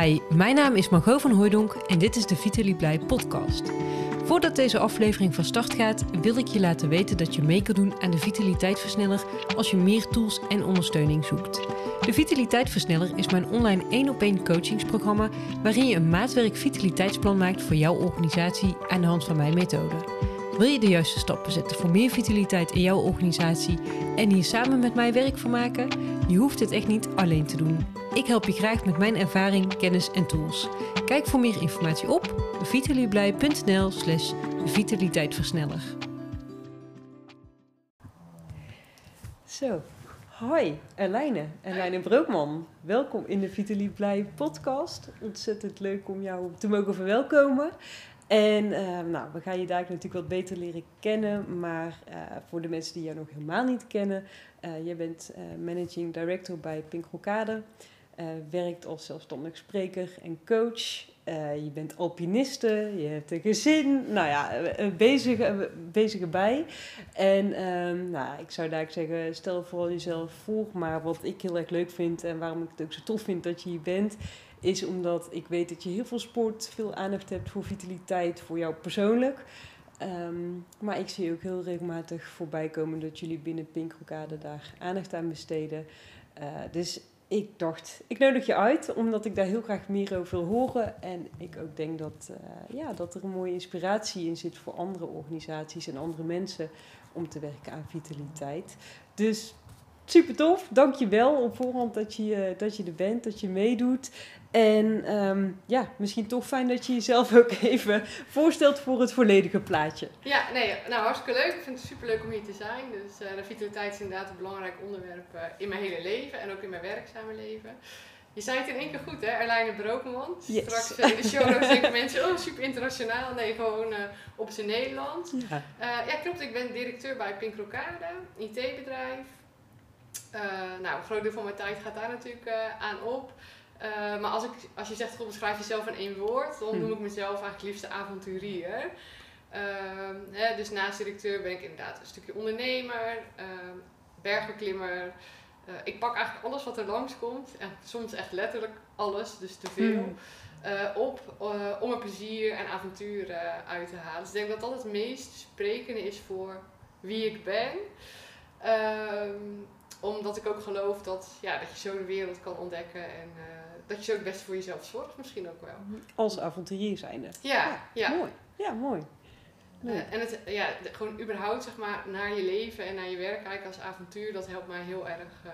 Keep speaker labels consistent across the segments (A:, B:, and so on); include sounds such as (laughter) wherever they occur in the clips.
A: Hi, mijn naam is Margot van Hooijdonk en dit is de Vitaly Blij podcast. Voordat deze aflevering van start gaat, wil ik je laten weten dat je mee kan doen aan de Vitaliteitversneller als je meer tools en ondersteuning zoekt. De Vitaliteitversneller is mijn online 1 op 1 coachingsprogramma waarin je een maatwerk vitaliteitsplan maakt voor jouw organisatie aan de hand van mijn methode. Wil je de juiste stappen zetten voor meer vitaliteit in jouw organisatie en hier samen met mij werk van maken? Je hoeft het echt niet alleen te doen. Ik help je graag met mijn ervaring, kennis en tools. Kijk voor meer informatie op vitalieblij.nl slash vitaliteitversneller. Zo, hoi Erlijne, Erlijne Brookman. Welkom in de Vitalie Blij podcast. Ontzettend leuk om jou te mogen verwelkomen. En uh, nou, we gaan je daar natuurlijk wat beter leren kennen. Maar uh, voor de mensen die jou nog helemaal niet kennen, uh, jij bent managing director bij Pink Rokade. Werkt als zelfstandig spreker en coach. je bent alpiniste, je hebt een gezin. Nou ja, bezig, bezig erbij. En ehm, nou, ik zou daar zeggen, stel vooral jezelf voor. Maar wat ik heel erg leuk vind en waarom ik het ook zo tof vind dat je hier bent is omdat ik weet dat je heel veel sport, veel aandacht hebt voor vitaliteit, voor jou persoonlijk. Um, maar ik zie ook heel regelmatig voorbij komen dat jullie binnen Pink Rokade daar aandacht aan besteden. Dus ik dacht, ik nodig je uit, omdat ik daar heel graag meer over wil horen. En ik ook denk dat, uh, ja, dat er een mooie inspiratie in zit voor andere organisaties en andere mensen om te werken aan vitaliteit. Dus super tof. Dank je wel op voorhand dat je, dat je er bent, dat je meedoet. En um, ja, misschien toch fijn dat je jezelf ook even voorstelt voor het volledige plaatje.
B: Ja, nee, nou hartstikke leuk. Ik vind het super leuk om hier te zijn. Dus uh, de vitaliteit is inderdaad een belangrijk onderwerp uh, in mijn hele leven en ook in mijn werkzame leven. Je zei het in één keer goed, hè? Erlijne Brokenman.
A: Yes.
B: Straks uh, in de show denken mensen, oh super internationaal. Nee, gewoon op zijn Nederlands.
A: Ja.
B: ja, klopt. Ik ben directeur bij Pink Rokade, IT-bedrijf. nou, een groot deel van mijn tijd gaat daar natuurlijk aan op. Uh, maar als, ik, als je zegt, beschrijf jezelf in één woord, dan noem ik mezelf eigenlijk liefste avonturier. Uh, hè, dus naast directeur ben ik inderdaad een stukje ondernemer, uh, bergbeklimmer. Eh, ik pak eigenlijk alles wat er langskomt, en soms echt letterlijk alles, dus te veel, hmm. eh, op om er plezier en avontuur uit te halen. Dus ik denk dat dat het meest sprekende is voor wie ik ben. Ehm, omdat ik ook geloof dat, ja, dat je zo de wereld kan ontdekken en dat je ook best voor jezelf zorgt, misschien ook wel.
A: Als avonturier zijnde.
B: Ja, ja.
A: Mooi. Ja, mooi.
B: Uh, en het, ja, gewoon überhaupt zeg maar naar je leven en naar je werk kijken als avontuur, dat helpt mij heel erg, uh,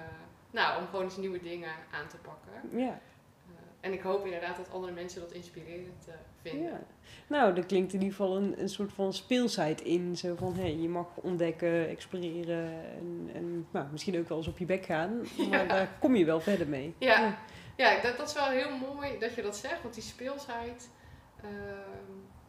B: nou, om gewoon eens nieuwe dingen aan te pakken.
A: Ja.
B: Uh, en ik hoop inderdaad dat andere mensen dat inspirerend vinden.
A: Ja. Nou, er klinkt in ieder geval een, een soort van speelsheid in. Zo van, hé, hey, je mag ontdekken, exploreren en, en nou, misschien ook wel eens op je bek gaan. (laughs) Maar ja. daar kom je wel verder mee.
B: Ja. ja. Ja, dat, dat is wel heel mooi dat je dat zegt, want die speelsheid. Uh,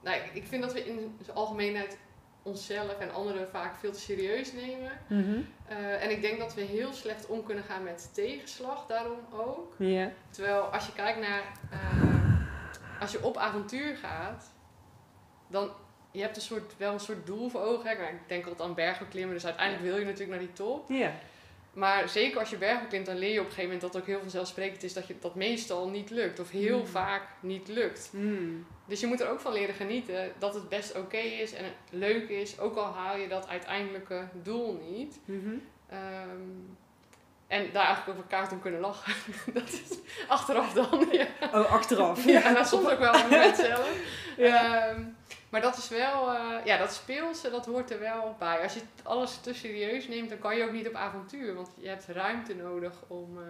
B: nou, ik, ik vind dat we in de algemeenheid onszelf en anderen vaak veel te serieus nemen.
A: Mm -hmm.
B: uh, en ik denk dat we heel slecht om kunnen gaan met tegenslag, daarom ook.
A: Yeah.
B: Terwijl als je kijkt naar, uh, als je op avontuur gaat, dan je hebt een soort, wel een soort doel voor ogen. Ik denk altijd aan bergbeklimmen, dus uiteindelijk wil je natuurlijk naar die top.
A: Yeah.
B: Maar zeker als je bergen klimt, dan leer je op een gegeven moment dat ook heel vanzelfsprekend is dat je dat meestal niet lukt. Of heel
A: mm.
B: vaak niet lukt.
A: Mm.
B: Dus je moet er ook van leren genieten dat het best oké okay is en leuk is. Ook al haal je dat uiteindelijke doel niet.
A: Mm -hmm.
B: um, en daar eigenlijk over elkaar om kunnen lachen. (laughs) dat is achteraf dan. Ja.
A: Oh, achteraf.
B: ja, en (laughs) nou, soms ook wel moment zelf. Ja. Um, maar dat is wel, uh, ja, dat speelse, dat hoort er wel bij. Als je alles te serieus neemt, dan kan je ook niet op avontuur. Want je hebt ruimte nodig om, uh,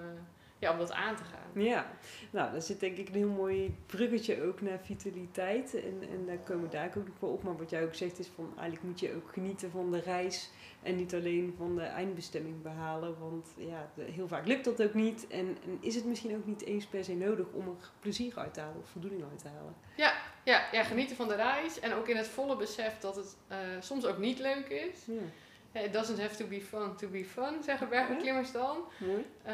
B: ja, om dat aan te gaan.
A: Ja, nou, daar zit denk ik een heel mooi bruggetje ook naar vitaliteit. En, en daar komen we daar ook nog wel op. Maar wat jij ook zegt is van, eigenlijk moet je ook genieten van de reis. En niet alleen van de eindbestemming behalen. Want ja, heel vaak lukt dat ook niet. En, en is het misschien ook niet eens per se nodig om er plezier uit te halen of voldoening uit te halen.
B: Ja, ja, ja, genieten van de reis. En ook in het volle besef dat het uh, soms ook niet leuk is.
A: Ja.
B: It doesn't have to be fun to be fun, zeggen bergbeklimmers dan. Uh,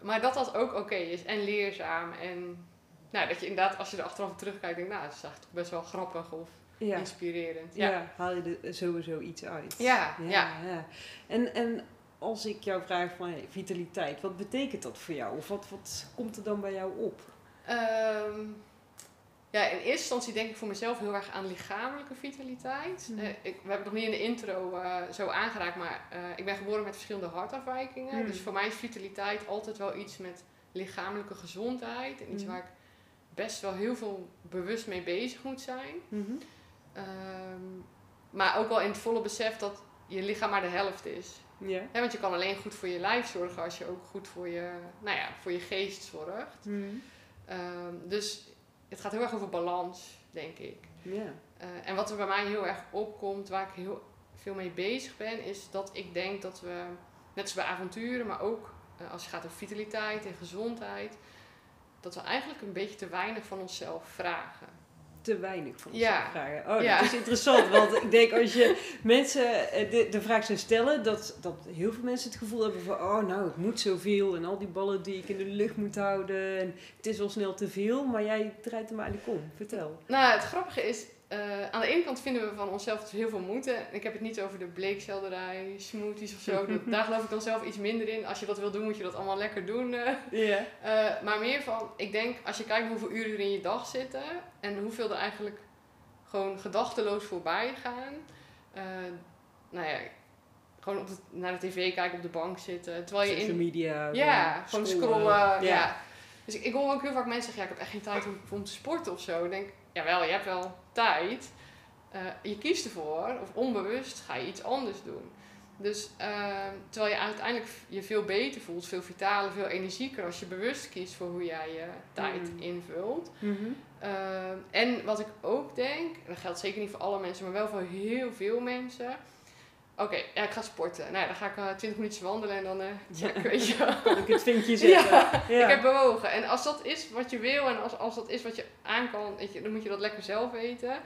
B: maar dat dat ook oké okay is en leerzaam. En nou, dat je inderdaad, als je er achteraf terugkijkt, denkt, nou, het is eigenlijk best wel grappig of
A: ja.
B: inspirerend.
A: Ja. ja. haal je er sowieso iets uit.
B: Ja,
A: ja. En, en als ik jou vraag van hey, vitaliteit, wat betekent dat voor jou? Of wat, wat komt er dan bij jou op?
B: Ehm, ja, in eerste instantie denk ik voor mezelf heel erg aan lichamelijke vitaliteit.
A: Mhm.
B: Eh, ik, we hebben het nog niet in de intro eh, zo aangeraakt, maar eh, ik ben geboren met verschillende hartafwijkingen.
A: Mhm.
B: Dus voor mij is vitaliteit altijd wel iets met lichamelijke gezondheid. En iets
A: Mhm.
B: waar ik best wel heel veel bewust mee bezig moet zijn. Ehm, maar ook wel in het volle besef dat je lichaam maar de helft is. Want je kan alleen goed voor je lijf zorgen als je ook goed voor je, nou ja, voor je geest zorgt. Ehm, dus het gaat heel erg over balans, denk ik.
A: Ja.
B: Eh, en wat er bij mij heel erg opkomt, waar ik heel veel mee bezig ben, is dat ik denk dat we, net als bij avonturen, maar ook eh, als het gaat over vitaliteit en gezondheid, dat we eigenlijk een beetje te weinig van onszelf vragen.
A: Te weinig van
B: Ja.
A: vragen. Oh,
B: Ja.
A: dat is interessant. Want ik denk als je (laughs) mensen eh, de, de vraag zou stellen, dat, dat heel veel mensen het gevoel hebben van, oh nou, het moet zoveel en al die ballen die ik in de lucht moet houden en het is wel snel te veel, maar jij draait hem eigenlijk om. Vertel.
B: Nou, het grappige is, eh, aan de ene kant vinden we van onszelf dat we heel veel moeten. Ik heb het niet over de bleekselderij, smoothies of zo. Dat, daar geloof ik dan zelf iets minder in. Als je dat wil doen, moet je dat allemaal lekker doen. eh. Eh, maar meer van, ik denk, als je kijkt hoeveel uren er in je dag zitten en hoeveel er eigenlijk gewoon gedachteloos voorbij gaan. eh, nou ja, gewoon op de, naar de tv kijken, op de bank zitten. Terwijl je
A: Social
B: in.
A: media.
B: Ja, gewoon scrollen.
A: Ja.
B: ja. Dus ik, ik hoor ook heel vaak mensen zeggen, ja, ik heb echt geen tijd om, om te sporten of zo. Ik denk, jawel, je hebt wel tijd. Eh, je kiest ervoor, of onbewust ga je iets anders doen. Dus eh, terwijl je uiteindelijk je veel beter voelt, veel vitaler, veel energieker als je bewust kiest voor hoe jij je tijd
A: Mm.
B: invult.
A: Mhm.
B: Eh, en wat ik ook denk, en dat geldt zeker niet voor alle mensen, maar wel voor heel veel mensen. Oké, ja, ik ga sporten. Nou ja, dan ga ik eh, 20 minuutjes wandelen en dan eh check, (laughs) weet je wel.
A: Kan ik het vinkje (laughs) zetten?
B: Ja,
A: Ja.
B: Ik heb bewogen. En als dat is wat je wil en als, als dat is wat je aan kan, weet je, dan moet je dat lekker zelf weten.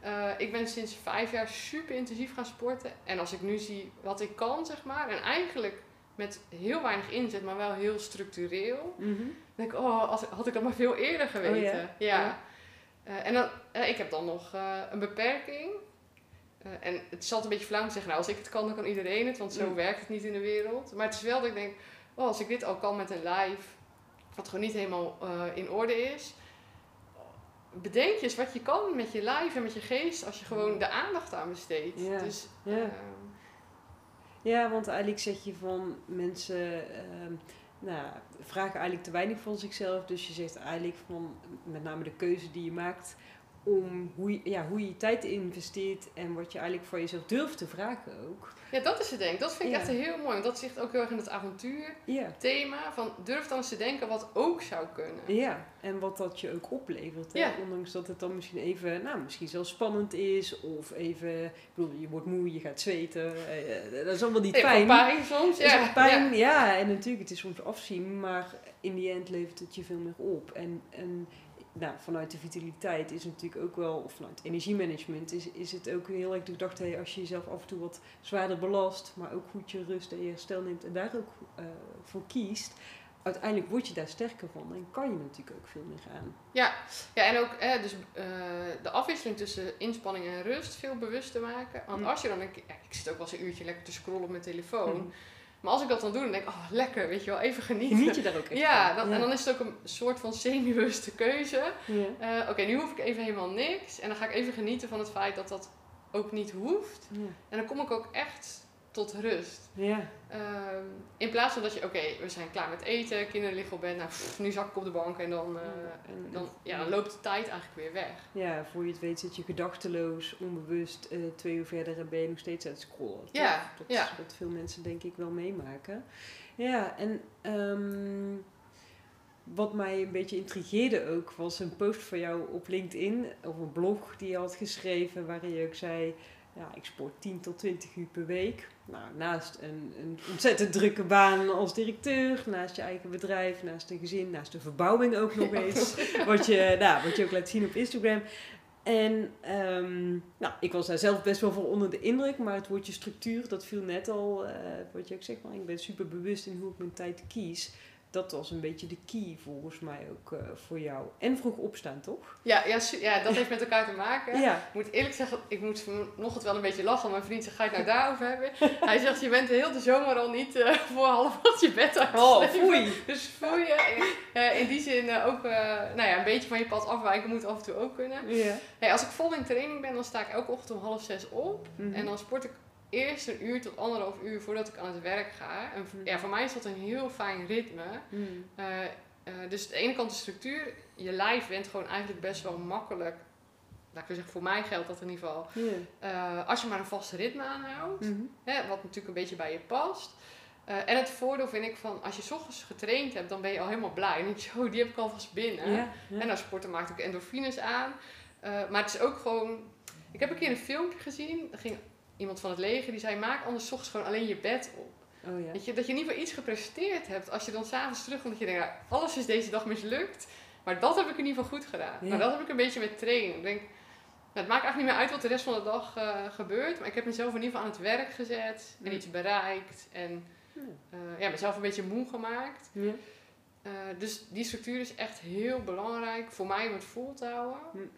B: Eh, ik ben sinds vijf jaar super intensief gaan sporten. En als ik nu zie wat ik kan, zeg maar, en eigenlijk met heel weinig inzet, maar wel heel structureel, dan denk ik, oh, als, had ik dat maar veel eerder geweten.
A: Oh ja?
B: en dan, ik heb dan nog een beperking. Eh, en het is altijd een beetje flauw om te zeggen, nou, als ik het kan, dan kan iedereen het, want zo
A: Mm.
B: werkt het niet in de wereld. Maar het is wel dat ik denk, oh, als ik dit al kan met een lijf, wat gewoon niet helemaal eh, in orde is. Bedenk je eens wat je kan met je lijf en met je geest als je gewoon de aandacht aan besteedt.
A: Ja.
B: Dus,
A: Ja.
B: ehm,
A: Ja, want eigenlijk zeg je van mensen ehm, nou, vragen eigenlijk te weinig van zichzelf. Dus je zegt eigenlijk van met name de keuze die je maakt om hoe je, ja, hoe je tijd investeert en wat je eigenlijk voor jezelf durft te vragen ook.
B: ja, dat is het denk ik. Dat vind ik
A: Ja.
B: echt heel mooi. Want dat zit ook heel erg in het avontuur.
A: Ja.
B: thema van durf dan eens te denken wat ook zou kunnen.
A: Ja, en wat dat je ook oplevert. Hè?
B: Ja.
A: Ondanks dat het dan misschien even, nou, misschien zelfs spannend is. Of even, ik bedoel, je wordt moe, je gaat zweten. eh, dat is allemaal niet
B: van pijn soms. Ja,
A: pijn,
B: ja.
A: ja. En natuurlijk, het is soms afzien, maar in die end levert het je veel meer op. En, en nou, vanuit de vitaliteit is natuurlijk ook wel, of vanuit energiemanagement, is, is het ook heel erg gedacht, hey, als je jezelf af en toe wat zwaarder belast, maar ook goed je rust en je herstel neemt en daar ook eh, voor kiest, uiteindelijk word je daar sterker van en kan je natuurlijk ook veel meer aan.
B: Ja, ja en ook eh, dus, eh, de afwisseling tussen inspanning en rust veel bewuster maken. Want
A: Mm.
B: als je dan ja, ik zit ook wel eens een uurtje lekker te scrollen op mijn telefoon.
A: Mhm.
B: Maar als ik dat dan doe, dan denk ik, oh lekker, weet je wel, even genieten.
A: Geniet je daar ook echt
B: ja,
A: van?
B: dan, en dan is het ook een soort van semi-bewuste keuze.
A: Ja.
B: Eh, Oké, nu hoef ik even helemaal niks. En dan ga ik even genieten van het feit dat dat ook niet hoeft.
A: Ja.
B: En dan kom ik ook echt tot rust.
A: Ja.
B: Ehm, in plaats van dat je, oké, we zijn klaar met eten, kinderen liggen op bed, nou, pff, nu zak ik op de bank en dan, eh,
A: En-
B: dan, ja, dan loopt de tijd eigenlijk weer weg.
A: Ja, voor je het weet zit je gedachteloos, onbewust, eh, twee uur verder en ben je nog steeds aan het scrollen.
B: Ja,
A: Dat
B: ja.
A: is wat veel mensen denk ik wel meemaken. Ja, en ehm, wat mij een beetje intrigeerde ook, was een post van jou op LinkedIn, of een blog die je had geschreven, waarin je ook zei, ja, ik sport 10 tot 20 uur per week. Nou, naast een, een ontzettend drukke baan als directeur, naast je eigen bedrijf, naast een gezin, naast de verbouwing ook nog eens. wat, je, nou, wat je ook laat zien op Instagram. En ehm, nou, ik was daar zelf best wel van onder de indruk, maar het woordje structuur, dat viel net al, eh, wat je ook zegt, maar ik ben super bewust in hoe ik mijn tijd kies. Dat was een beetje de key volgens mij ook eh, voor jou. En vroeg opstaan, toch?
B: Ja, ja, ja, dat heeft met elkaar te maken.
A: Ja.
B: Ik moet eerlijk zeggen, ik moet vanochtend wel een beetje lachen. Mijn vriend zegt, ga je het nou daarover hebben? (laughs) Hij zegt, je bent de hele zomer al niet eh, (laughs) voor half acht je bed uit.
A: Oh, foei.
B: Dus foei. eh, in die zin ook nou ja, een beetje van je pad afwijken moet af en toe ook kunnen.
A: Ja.
B: Hey, als ik vol in training ben, dan sta ik elke ochtend om half zes op.
A: Mhm.
B: En dan sport ik eerst een uur tot anderhalf uur voordat ik aan het werk ga. En ja, voor mij is dat een heel fijn ritme.
A: Mm.
B: Eh, eh, dus aan de ene kant de structuur. Je lijf went gewoon eigenlijk best wel makkelijk. Laat ik zeggen, voor mij geldt dat in ieder geval. Eh, als je maar een vast ritme aanhoudt.
A: Mhm.
B: Hè, wat natuurlijk een beetje bij je past. En het voordeel vind ik van, als je 's ochtends getraind hebt, dan ben je al helemaal blij. En dan denk je, oh, die heb ik alvast binnen. En nou, sporten maakt ook endorfines aan. Maar het is ook gewoon... Ik heb een keer een filmpje gezien. Er ging iemand van het leger die zei, maak anders ochtends gewoon alleen je bed op.
A: Oh ja.
B: Weet je, dat je in ieder geval iets gepresteerd hebt. Als je dan s'avonds terugkomt, dat je denkt, ja, alles is deze dag mislukt. Maar dat heb ik in ieder geval goed gedaan.
A: Ja.
B: Maar dat heb ik een beetje met trainen. Ik denk, nou, het maakt eigenlijk niet meer uit wat de rest van de dag eh, gebeurt. Maar ik heb mezelf in ieder geval aan het werk gezet. En iets bereikt. En
A: Ja.
B: eh, ja, mezelf een beetje moe gemaakt. Eh, dus die structuur is echt heel belangrijk voor mij om het vol te houden.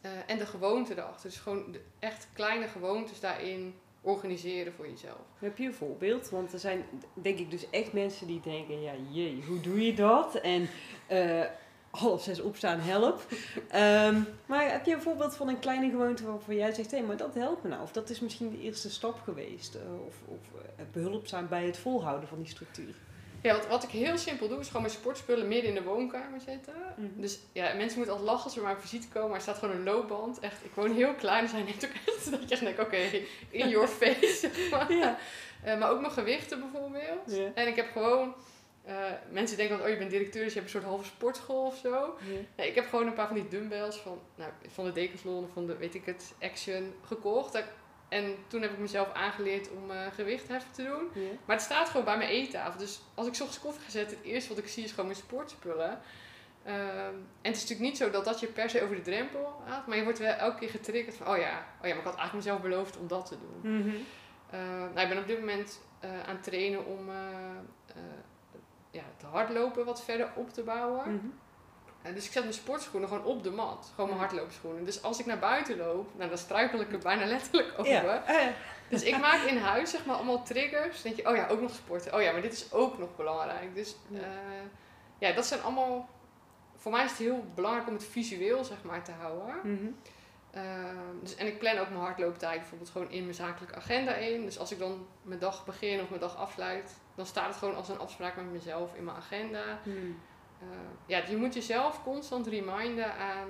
B: Eh, en de gewoonte erachter. Dus gewoon de echt kleine gewoontes daarin organiseren voor jezelf.
A: Heb je een voorbeeld? Want er zijn denk ik dus echt mensen die denken, ja jee, hoe doe je dat? En eh, half zes opstaan, help. Ehm, maar heb je een voorbeeld van een kleine gewoonte waarvan jij zegt, hé, maar dat helpt me nou? Of dat is misschien de eerste stap geweest? eh, of of eh, behulpzaam bij het volhouden van die structuur?
B: Ja, wat, wat ik heel simpel doe, is gewoon mijn sportspullen midden in de woonkamer zetten.
A: Mhm.
B: Dus ja, mensen moeten altijd lachen als ze mij op visite komen, maar er staat gewoon een loopband. Echt, ik woon heel klein, dus hij neemt ook echt (laughs) dat je echt denkt, oké, in your (laughs) face. maar.
A: Ja.
B: Eh, maar ook mijn gewichten bijvoorbeeld. En ik heb gewoon, eh, mensen denken dat, oh je bent directeur, dus je hebt een soort halve sportschool of zo. Nee, ik heb gewoon een paar van die dumbbells van, nou, van de Decathlon of van de, weet ik het, Action gekocht. En toen heb ik mezelf aangeleerd om gewichtheffen te doen. Maar het staat gewoon bij mijn eettafel. Dus als ik 's ochtends koffie ga zetten, het eerste wat ik zie is gewoon mijn sportspullen. Ehm, en het is natuurlijk niet zo dat dat je per se over de drempel haalt. Maar je wordt wel elke keer getriggerd van, oh ja, oh ja maar ik had eigenlijk mezelf beloofd om dat te doen.
A: Mhm.
B: Eh, nou, ik ben op dit moment eh, aan het trainen om eh, ja, het hardlopen wat verder op te bouwen.
A: Mhm.
B: Dus ik zet mijn sportschoenen gewoon op de mat. Gewoon mijn hardloopschoenen. Dus als ik naar buiten loop, nou, dan struikel ik er bijna letterlijk over.
A: Ja.
B: Dus ik maak in huis zeg maar allemaal triggers. Dan denk je, oh ja, ook nog sporten. Oh ja, maar dit is ook nog belangrijk. Dus
A: Ja.
B: eh, ja, dat zijn allemaal... Voor mij is het heel belangrijk om het visueel zeg maar te houden.
A: mhm.
B: Ehm, dus, en ik plan ook mijn hardlooptijd bijvoorbeeld gewoon in mijn zakelijke agenda in. Dus als ik dan mijn dag begin of mijn dag afsluit, dan staat het gewoon als een afspraak met mezelf in mijn agenda.
A: Mhm.
B: Eh, ja, je moet jezelf constant reminden aan,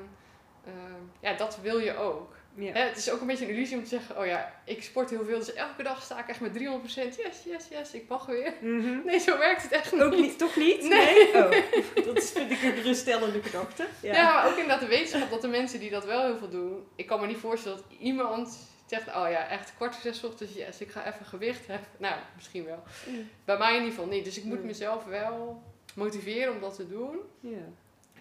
B: eh, ja, dat wil je ook.
A: Ja.
B: Hè, het is ook een beetje een illusie om te zeggen, oh ja, ik sport heel veel, dus elke dag sta ik echt met 300%, yes, yes, yes, ik mag weer.
A: Mhm.
B: Nee, zo werkt het echt niet.
A: Ook niet, toch niet?
B: Nee.
A: Oh, (laughs) dat vind ik een geruststellende gedachte.
B: Ja.
A: Ja.
B: maar ook inderdaad de wetenschap dat de mensen die dat wel heel veel doen, ik kan me niet voorstellen dat iemand zegt, oh ja, echt kwart voor zes ochtends, yes, ik ga even gewicht heffen. Nou, misschien wel.
A: Mm.
B: Bij mij in ieder geval niet. Dus ik moet
A: Nee.
B: mezelf wel motiveren om dat te doen.
A: Ja.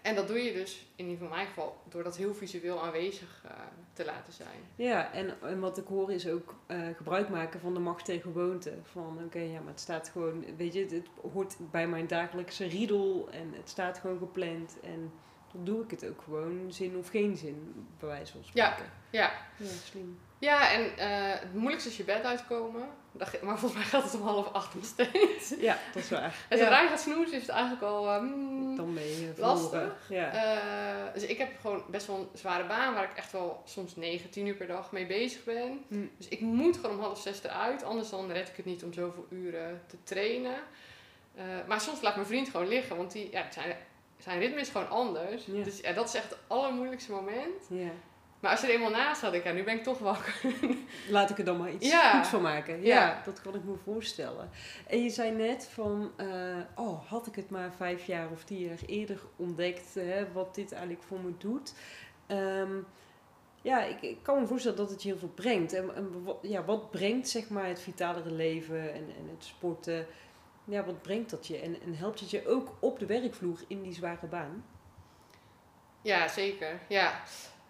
B: En dat doe je dus, in ieder geval in mijn geval, door dat heel visueel aanwezig eh, te laten zijn.
A: Ja, en, en wat ik hoor is ook eh, gebruik maken van de macht tegen gewoonte. Van oké, ja, maar het staat gewoon, weet je, het, het hoort bij mijn dagelijkse riedel en het staat gewoon gepland. En doe ik het ook gewoon, zin of geen zin, bij wijze van
B: Ja.
A: spreken.
B: Ja,
A: Ja, slim.
B: ja en eh, het moeilijkste is je bed uitkomen. Maar volgens mij gaat het om half acht nog steeds.
A: Ja, dat is waar.
B: En (laughs)
A: ja.
B: zodra je gaat snoezen is het eigenlijk al... eh, mm,
A: Dan ben je
B: Lastig.
A: Ja.
B: Eh, dus ik heb gewoon best wel een zware baan waar ik echt wel soms 9, 10 uur per dag mee bezig ben.
A: Hm.
B: Dus ik moet gewoon om half zes eruit, anders dan red ik het niet om zoveel uren te trainen. Eh, maar soms laat mijn vriend gewoon liggen, want die, ja, zijn, zijn ritme is gewoon anders.
A: Ja.
B: Dus ja, dat is echt het allermoeilijkste moment.
A: ja.
B: Maar als je er eenmaal naast denk ik, ja, nu ben ik toch wakker. (laughs)
A: Laat ik er dan maar iets
B: Ja.
A: goeds van maken. Ja,
B: Ja.
A: dat kan ik me voorstellen. En je zei net van, eh, oh, had ik het maar vijf jaar of tien jaar eerder ontdekt, hè, wat dit eigenlijk voor me doet. Ehm, ja, ik, ik kan me voorstellen dat het je heel veel brengt. En, en wat, ja, wat brengt zeg maar het vitalere leven en, en het sporten? Ja, wat brengt dat je? En, en helpt het je ook op de werkvloer in die zware baan?
B: Ja, zeker. Ja.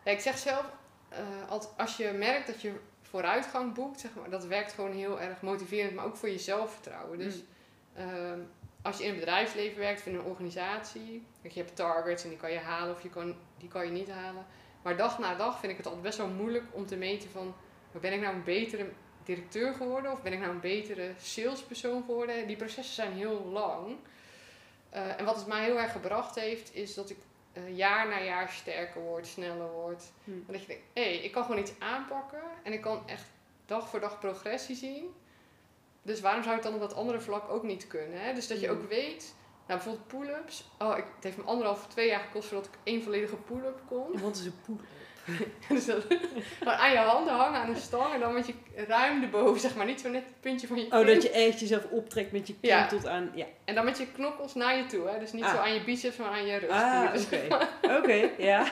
B: ja ik zeg zelf, eh, als, als je merkt dat je vooruitgang boekt, zeg maar, dat werkt gewoon heel erg motiverend, maar ook voor je zelfvertrouwen. Dus
A: Mm.
B: ehm, als je in het bedrijfsleven werkt of in een organisatie, je hebt targets en die kan je halen of je kan, die kan je niet halen. Maar dag na dag vind ik het altijd best wel moeilijk om te meten van, ben ik nou een betere directeur geworden of ben ik nou een betere salespersoon geworden? Die processen zijn heel lang. Uh, en wat het mij heel erg gebracht heeft, is dat ik uh, jaar na jaar sterker word, sneller word. Hm. Dat je denkt, hé, hey, ik kan gewoon iets aanpakken en ik kan echt dag voor dag progressie zien. Dus waarom zou het dan op dat andere vlak ook niet kunnen? Hè? Dus dat je hm. ook weet, nou bijvoorbeeld pull-ups. Oh, ik, het heeft me anderhalf, twee jaar gekost voordat ik één volledige pull-up kon.
A: wat is een pull-up? (laughs)
B: dus dat, aan je handen hangen aan een stang en dan met je ruim erboven, zeg maar. Niet zo net het puntje van je
A: Oh, dat je echt jezelf optrekt met je kin tot aan... Ja.
B: En dan met je knokkels naar je toe, hè. Dus niet ah. zo aan je biceps, maar aan je rug.
A: Ah, (laughs) dus oké. (laughs) oké, ja.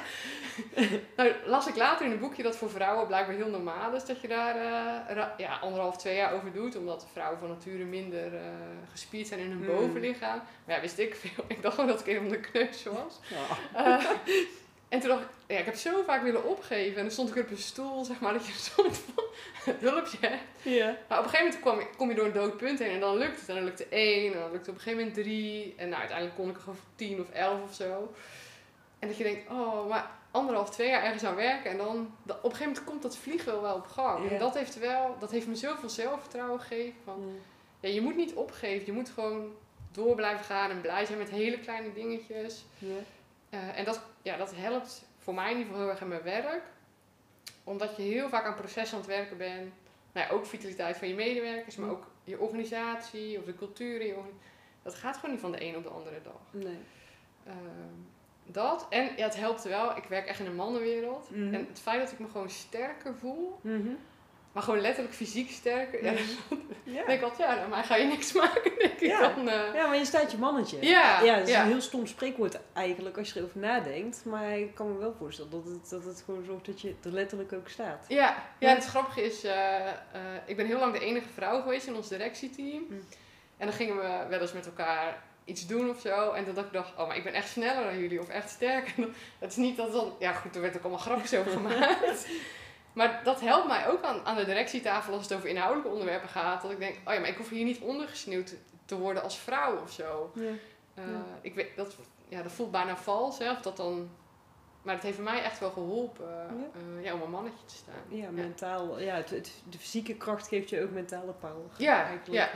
B: nou, las ik later in een boekje dat voor vrouwen blijkbaar heel normaal is dat je daar uh, ja, anderhalf, twee jaar over doet. Omdat vrouwen van nature minder uh, gespierd zijn in hun mm. bovenlichaam. Maar ja, wist ik veel. Ik dacht gewoon dat ik even de kneus was. Uh, en toen dacht ik, ja, ik heb zo vaak willen opgeven. En dan stond ik op een stoel, zeg maar, (laughs) dat je een soort van hulpje hebt. Maar op een gegeven moment kom, kom je door een dood punt heen en dan lukt het. En dan lukte één, en dan lukte op een gegeven moment drie. En nou, uiteindelijk kon ik er gewoon tien of elf of zo. En dat je denkt, oh, maar anderhalf, twee jaar ergens aan werken. En dan, op een gegeven moment komt dat vliegen wel op gang. En dat heeft, wel, dat heeft me zoveel zelfvertrouwen gegeven. Van, ja, je moet niet opgeven, je moet gewoon door blijven gaan en blij zijn met hele kleine dingetjes. Uh, en dat, ja, dat helpt voor mij in ieder geval heel erg in mijn werk. Omdat je heel vaak aan processen aan het werken bent. Nou ja, ook vitaliteit van je medewerkers, maar ook je organisatie of de cultuur in je. Dat gaat gewoon niet van de een op de andere dag.
A: Nee.
B: Uh, dat. En ja, het helpt wel. Ik werk echt in een mannenwereld.
A: Mhm.
B: En het feit dat ik me gewoon sterker voel.
A: Mm
B: Maar gewoon letterlijk fysiek sterker. (laughs) Ja, dan denk ik altijd, ja, nou, maar ga je niks (laughs) maken, denk ik
A: Ja.
B: dan. eh.
A: Ja, maar je staat je mannetje.
B: Ja,
A: ja het is
B: ja.
A: een heel stom spreekwoord eigenlijk als je erover nadenkt. Maar ik kan me wel voorstellen dat het, dat het gewoon zorgt dat je er letterlijk ook staat.
B: Ja, ja, het grappige is, eh, eh, ik ben heel lang de enige vrouw geweest in ons directieteam.
A: Mm.
B: En dan gingen we wel eens met elkaar iets doen of zo. En dat ik dacht, oh, maar ik ben echt sneller dan jullie of echt sterker. (laughs) Het is niet dat dan, ja goed, er werd ook allemaal grapjes over gemaakt. Maar dat helpt mij ook aan, aan de directietafel als het over inhoudelijke onderwerpen gaat. Dat ik denk, oh ja, maar ik hoef hier niet ondergesneeuwd te worden als vrouw of zo.
A: Ja.
B: Eh,
A: Ja.
B: ik weet, dat, ja, dat voelt bijna vals, hè, of dat dan... Maar het heeft mij echt wel geholpen
A: Ja.
B: eh, ja, om een mannetje te staan.
A: Ja, mentaal. Ja, het, het- de fysieke kracht geeft je ook mentale power.
B: Ja,
A: eigenlijk.
B: ja.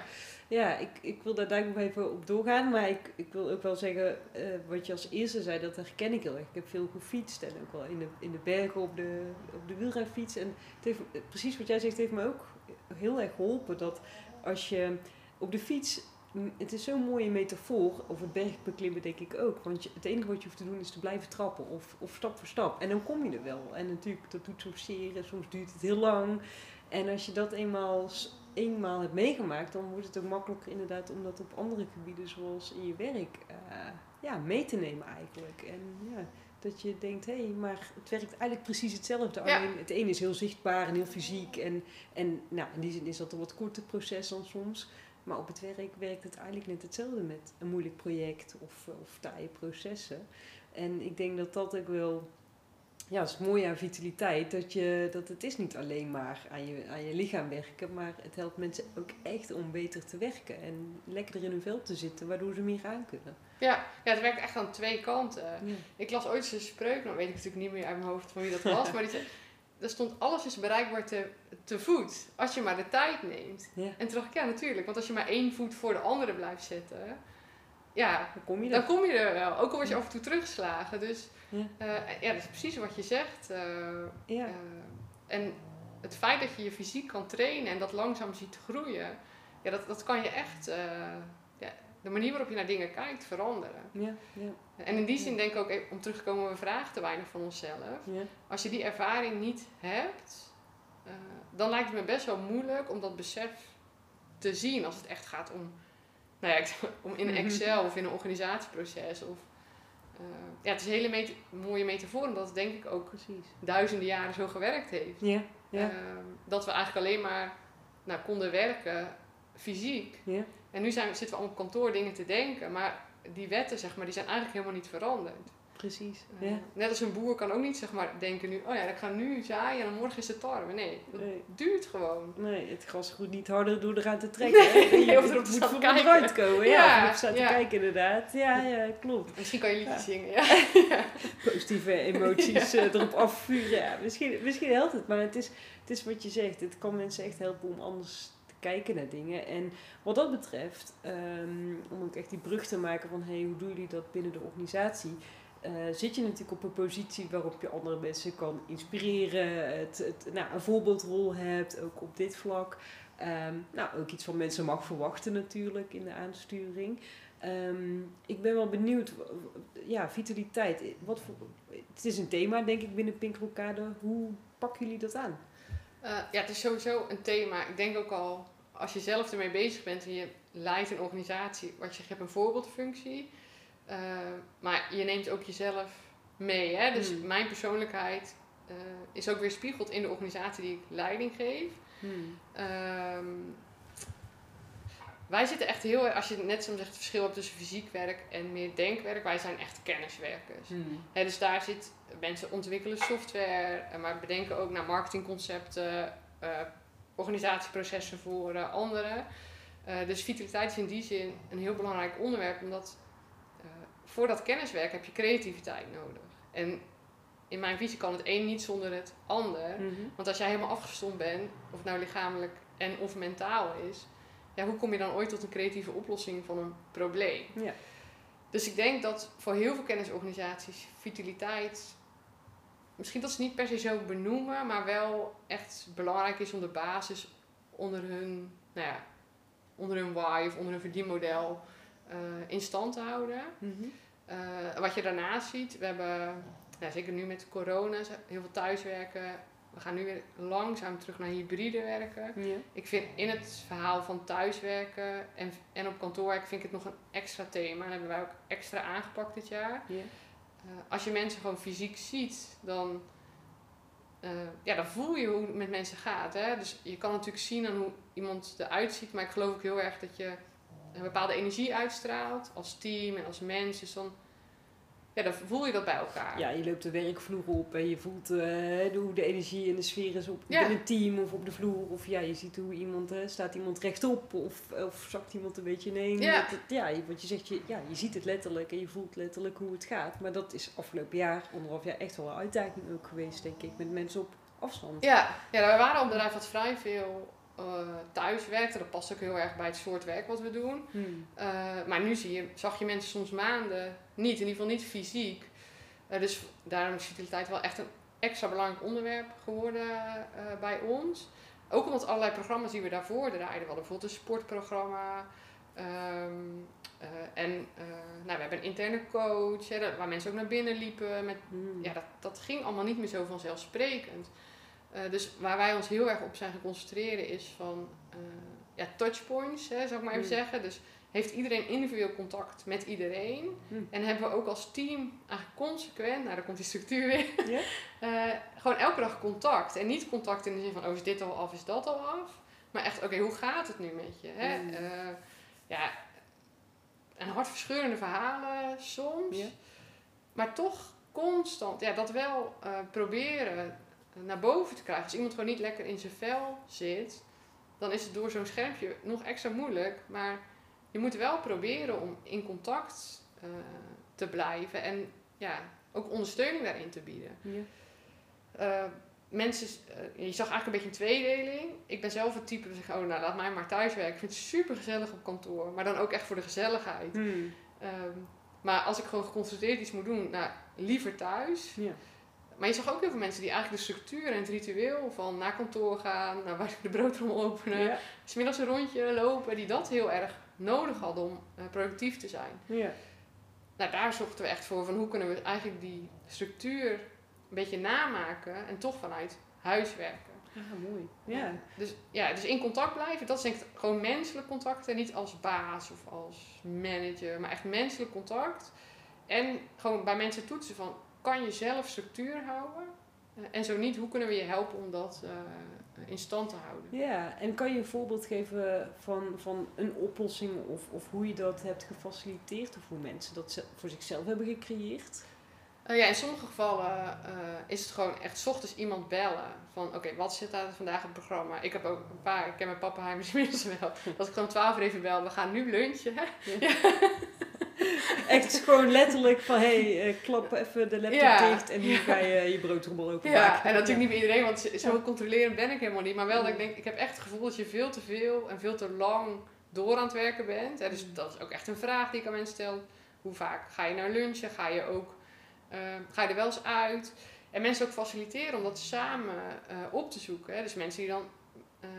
A: Ja, ik, ik wil daar daar nog even op doorgaan. Maar ik, ik wil ook wel zeggen, eh, wat je als eerste zei, dat herken ik heel erg. Ik heb veel gefietst en ook wel in de, in de bergen op de, op de wielrenfiets. En het heeft, precies wat jij zegt, heeft me ook heel erg geholpen. Dat als je op de fiets, het is zo'n mooie metafoor, of het bergbeklimmen denk ik ook. Want je, het enige wat je hoeft te doen is te blijven trappen of, of stap voor stap. En dan kom je er wel. En natuurlijk, dat doet soms zeer en soms duurt het heel lang. En als je dat eenmaal, eenmaal hebt meegemaakt, dan wordt het ook makkelijker inderdaad om dat op andere gebieden, zoals in je werk, eh, ja, mee te nemen eigenlijk. En ja, dat je denkt, hé, hey, maar het werkt eigenlijk precies hetzelfde.
B: Ja.
A: Alleen het ene is heel zichtbaar en heel fysiek. En, en nou, in die zin is dat een wat korter proces dan soms. Maar op het werk werkt het eigenlijk net hetzelfde met een moeilijk project of, of taaie processen. En ik denk dat dat ook wel ja, het is mooi aan vitaliteit. Dat, je, dat het is niet alleen maar aan je, aan je lichaam werken. Maar het helpt mensen ook echt om beter te werken. En lekkerder in hun vel te zitten. Waardoor ze meer aan kunnen.
B: Ja, ja, het werkt echt aan twee kanten.
A: Ja.
B: Ik las ooit eens een spreuk, nou weet ik natuurlijk niet meer uit mijn hoofd van wie dat was, (laughs) maar die zei, er stond alles is bereikbaar te, te voet, als je maar de tijd neemt.
A: Ja.
B: En toen dacht ik, ja natuurlijk, want als je maar één voet voor de andere blijft zetten, ja,
A: Dan kom je
B: dan
A: er.
B: kom je er wel. Ook al word je af en toe teruggeslagen. Dus
A: Ja.
B: eh, ja, dat is precies wat je zegt. eh,
A: Ja.
B: eh, en het feit dat je je fysiek kan trainen en dat langzaam ziet groeien, ja, dat, dat kan je echt, de manier waarop je naar dingen kijkt, veranderen.
A: Ja, ja,
B: En in die zin denk ik ook, even om terug te komen, we vragen te weinig van onszelf.
A: ja.
B: Als je die ervaring niet hebt, eh, dan lijkt het me best wel moeilijk om dat besef te zien als het echt gaat om, nou ja, (laughs) om in
A: Mhm.
B: Excel of in een organisatieproces. Of, eh, ja, het is een hele mooie metafoor, omdat het denk ik ook
A: Precies.
B: duizenden jaren zo gewerkt heeft.
A: Ja, ja,
B: Ehm, dat we eigenlijk alleen maar nou, konden werken fysiek.
A: ja.
B: En nu zijn, zitten we allemaal op kantoor dingen te denken, maar die wetten zeg maar, die zijn eigenlijk helemaal niet veranderd.
A: precies.
B: Uh,
A: ja.
B: Net als een boer kan ook niet zeg maar denken nu, oh ja, ik ga nu zaaien en morgen is het tarwe. Nee, dat
A: Nee.
B: duurt gewoon.
A: Nee, het gras groeit niet harder door eraan te (laughs) trekken.
B: Nee,
A: je
B: of
A: moet
B: erop te staan
A: voor vooruit komen. Ja,
B: Ja,
A: staan te
B: ja.
A: kijken inderdaad. Ja, ja, klopt.
B: Misschien kan je liedjes
A: Ja.
B: zingen, ja. (laughs)
A: Positieve emoties (laughs) eh, erop afvuren. Ja, misschien, misschien helpt het, maar het is, het is wat je zegt. Het kan mensen echt helpen om anders te kijken naar dingen. En wat dat betreft, ehm, om ook echt die brug te maken van hey, hoe doen jullie dat binnen de organisatie? eh, zit je natuurlijk op een positie waarop je andere mensen kan inspireren, het, het, nou, een voorbeeldrol hebt, ook op dit vlak. Ehm, nou, ook iets van mensen mag verwachten natuurlijk in de aansturing. Ehm, ik ben wel benieuwd, ja, vitaliteit. Wat voor, het is een thema, denk ik, binnen Pink. Hoe pakken jullie dat aan?
B: Eh, ja, het is sowieso een thema. Ik denk ook al, als je zelf ermee bezig bent en je leidt een organisatie, wat je hebt een voorbeeldfunctie. eh, maar je neemt ook jezelf mee. Hè? Dus
A: Hmm.
B: mijn persoonlijkheid eh, is ook weer spiegeld in de organisatie die ik leiding geef. Ehm, wij zitten echt heel erg, als je net zo zegt, het verschil hebt tussen fysiek werk en meer denkwerk, wij zijn echt kenniswerkers. Hè, dus daar zit, mensen ontwikkelen software, eh, maar bedenken ook naar marketingconcepten, organisatieprocessen voor eh, anderen. Eh, dus vitaliteit is in die zin een heel belangrijk onderwerp, omdat eh, voor dat kenniswerk heb je creativiteit nodig. En in mijn visie kan het een niet zonder het ander.
A: Mhm.
B: Want als jij helemaal afgestomd bent, of het nou lichamelijk en of mentaal is, ja, hoe kom je dan ooit tot een creatieve oplossing van een probleem?
A: Ja.
B: Dus ik denk dat voor heel veel kennisorganisaties vitaliteit, misschien dat ze niet per se zo benoemen, maar wel echt belangrijk is om de basis onder hun, nou ja, onder hun why of onder hun verdienmodel eh, in stand te houden.
A: Mhm.
B: Eh, wat je daarnaast ziet, we hebben, ja, zeker nu met corona, heel veel thuiswerken. We gaan nu weer langzaam terug naar hybride werken.
A: Ja.
B: Ik vind in het verhaal van thuiswerken en, en op kantoor werken vind ik het nog een extra thema. En hebben wij ook extra aangepakt dit jaar.
A: Ja.
B: Eh, als je mensen gewoon fysiek ziet, dan, eh, ja, dan voel je hoe het met mensen gaat. Hè? Dus je kan natuurlijk zien aan hoe iemand eruit ziet. Maar ik geloof ook heel erg dat je een bepaalde energie uitstraalt als team en als mens. Dus ja, dan voel je dat bij elkaar.
A: Ja, je loopt de werkvloer op en je voelt eh, de- hoe de energie en de sfeer is op
B: Ja.
A: binnen het team of op de vloer. Of ja, je ziet hoe iemand, staat iemand rechtop of, of zakt iemand een beetje ineen.
B: Ja.
A: Dat het- ja, je- wat je zegt, je, ja, je ziet het letterlijk en je voelt letterlijk hoe het gaat. Maar dat is afgelopen jaar, anderhalf jaar, echt wel een uitdaging ook geweest, denk ik, met mensen op afstand.
B: Ja, ja we waren een bedrijf wat vrij veel eh, thuis werkte. Dat past ook heel erg bij het soort werk wat we doen.
A: Hmm.
B: Eh, maar nu zie je, zag je mensen soms maanden niet, in ieder geval niet fysiek. Eh, dus daarom is vitaliteit wel echt een extra belangrijk onderwerp geworden bij ons. Ook omdat allerlei programma's die we daarvoor draaiden, we hadden bijvoorbeeld een sportprogramma. ehm, eh, en nou, we hebben een interne coach, hè, waar mensen ook naar binnen liepen. Met,
A: Hmm.
B: ja, dat, dat ging allemaal niet meer zo vanzelfsprekend. Eh, dus waar wij ons heel erg op zijn gaan concentreren is van eh, ja, touchpoints, hè, zou ik maar even
A: Mm.
B: zeggen. Dus heeft iedereen individueel contact met iedereen.
A: Mm.
B: En hebben we ook als team eigenlijk consequent, nou daar komt die structuur weer, (laughs) eh, gewoon elke dag contact. En niet contact in de zin van, oh is dit al af, is dat al af. Maar echt, oké, hoe gaat het nu met je? Hè?
A: Mm.
B: Ja, en hartverscheurende verhalen soms. Maar toch constant, ja, dat wel proberen naar boven te krijgen. Als iemand gewoon niet lekker in zijn vel zit, dan is het door zo'n schermpje nog extra moeilijk. Maar je moet wel proberen om in contact eh, te blijven en ja, ook ondersteuning daarin te bieden.
A: Ja.
B: Eh, mensen, eh, je zag eigenlijk een beetje een tweedeling. Ik ben zelf het type dat zegt, oh nou laat mij maar thuiswerken. Ik vind het super gezellig op kantoor, maar dan ook echt voor de gezelligheid.
A: Hmm.
B: Ehm, maar als ik gewoon geconcentreerd iets moet doen, nou, liever thuis.
A: Ja.
B: Maar je zag ook heel veel mensen die eigenlijk de structuur en het ritueel van naar kantoor gaan, naar waar de broodrommel openen,
A: Ja.
B: smiddags een rondje lopen, die dat heel erg nodig hadden om eh, productief te zijn.
A: Ja.
B: Nou, daar zochten we echt voor van hoe kunnen we eigenlijk die structuur een beetje namaken en toch vanuit huis werken.
A: Ah, mooi. Ja.
B: Dus, ja, dus in contact blijven, dat is denk ik gewoon menselijk contact en niet als baas of als manager, maar echt menselijk contact. En gewoon bij mensen toetsen van, kan je zelf structuur houden? Eh, en zo niet, hoe kunnen we je helpen om dat eh, in stand te houden?
A: Ja, en kan je een voorbeeld geven van, van een oplossing of, of hoe je dat hebt gefaciliteerd of hoe mensen dat ze- voor zichzelf hebben gecreëerd?
B: Uh, ja, in sommige gevallen uh, is het gewoon echt ochtends iemand bellen. Van oké, wat zit daar vandaag op het programma? Ik heb ook een paar, ik ken mijn pappenheimers (laughs) inmiddels wel. Dat ik gewoon 12 uur even bel, we gaan nu lunchen. Ja. (laughs) (laughs) (laughs)
A: Echt gewoon letterlijk van hé, hey, uh, klap even de laptop ja. dicht en nu ga je je broodrommel openmaken.
B: Ja, en natuurlijk niet bij iedereen, want zo controlerend ben ik helemaal niet. Maar wel dat ik denk, ik heb echt het gevoel dat je veel te veel en veel te lang door aan het werken bent. Hè? Dus mm. dat is ook echt een vraag die ik aan mensen stel. Hoe vaak ga je naar lunchen? Ga je ook uh, ga je er wel eens uit? En mensen ook faciliteren om dat samen uh, op te zoeken. Hè? Dus mensen die dan uh,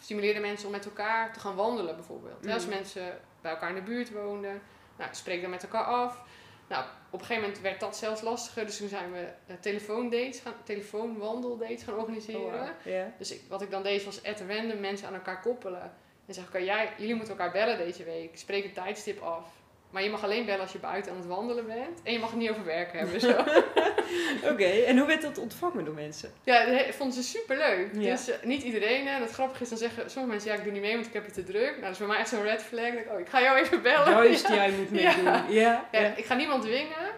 B: stimuleren mensen om met elkaar te gaan wandelen bijvoorbeeld. Mm. Als mensen bij elkaar in de buurt woonden, nou, spreek dan met elkaar af. Nou, op een gegeven moment werd dat zelfs lastiger, dus toen zijn we uh, telefoondates gaan, telefoonwandeldates gaan organiseren. Oh, wow. yeah. Dus ik, wat ik dan deed was at random mensen aan elkaar koppelen. En zeg ik, jij, jullie moeten elkaar bellen deze week. Spreek een tijdstip af. Maar je mag alleen bellen als je buiten aan het wandelen bent. En je mag het niet over werk hebben. (laughs)
A: Oké, en hoe werd dat ontvangen door mensen?
B: Ja, dat vonden ze super leuk. Dus uh, niet iedereen. En het grappige is, dan zeggen sommige mensen, ja, ik doe niet mee, want ik heb het te druk. Nou, dat is voor mij echt zo'n red flag. Ik, oh, ik ga jou even bellen.
A: Juist, (laughs) ja. jij moet meedoen. Ja.
B: Ja. ja. Ik ga niemand dwingen.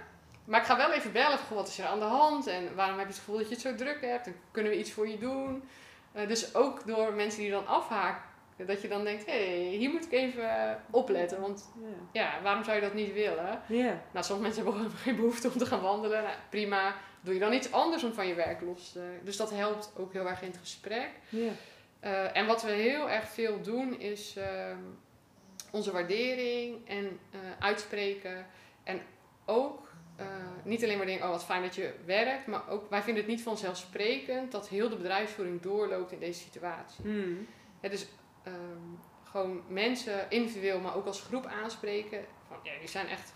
B: Maar ik ga wel even bellen. Goh, wat is er aan de hand? En waarom heb je het gevoel dat je het zo druk hebt? En kunnen we iets voor je doen? Uh, dus ook door mensen die dan afhaken dat je dan denkt, hé, hey, hier moet ik even opletten. Want ja. waarom zou je dat niet willen? Nou, sommige mensen hebben (laughs) geen behoefte om te gaan wandelen. Nou, prima. Doe je dan iets anders om van je werk los te... Dus dat helpt ook heel erg in het gesprek. Uh, en wat we heel erg veel doen is uh, onze waardering en uh, uitspreken. En ook uh, niet alleen maar denken, oh wat fijn dat je werkt, maar ook wij vinden het niet vanzelfsprekend dat heel de bedrijfsvoering doorloopt in deze situatie.
A: Hmm.
B: Ja, dus um, gewoon mensen individueel, maar ook als groep aanspreken. Van, ja, zijn echt,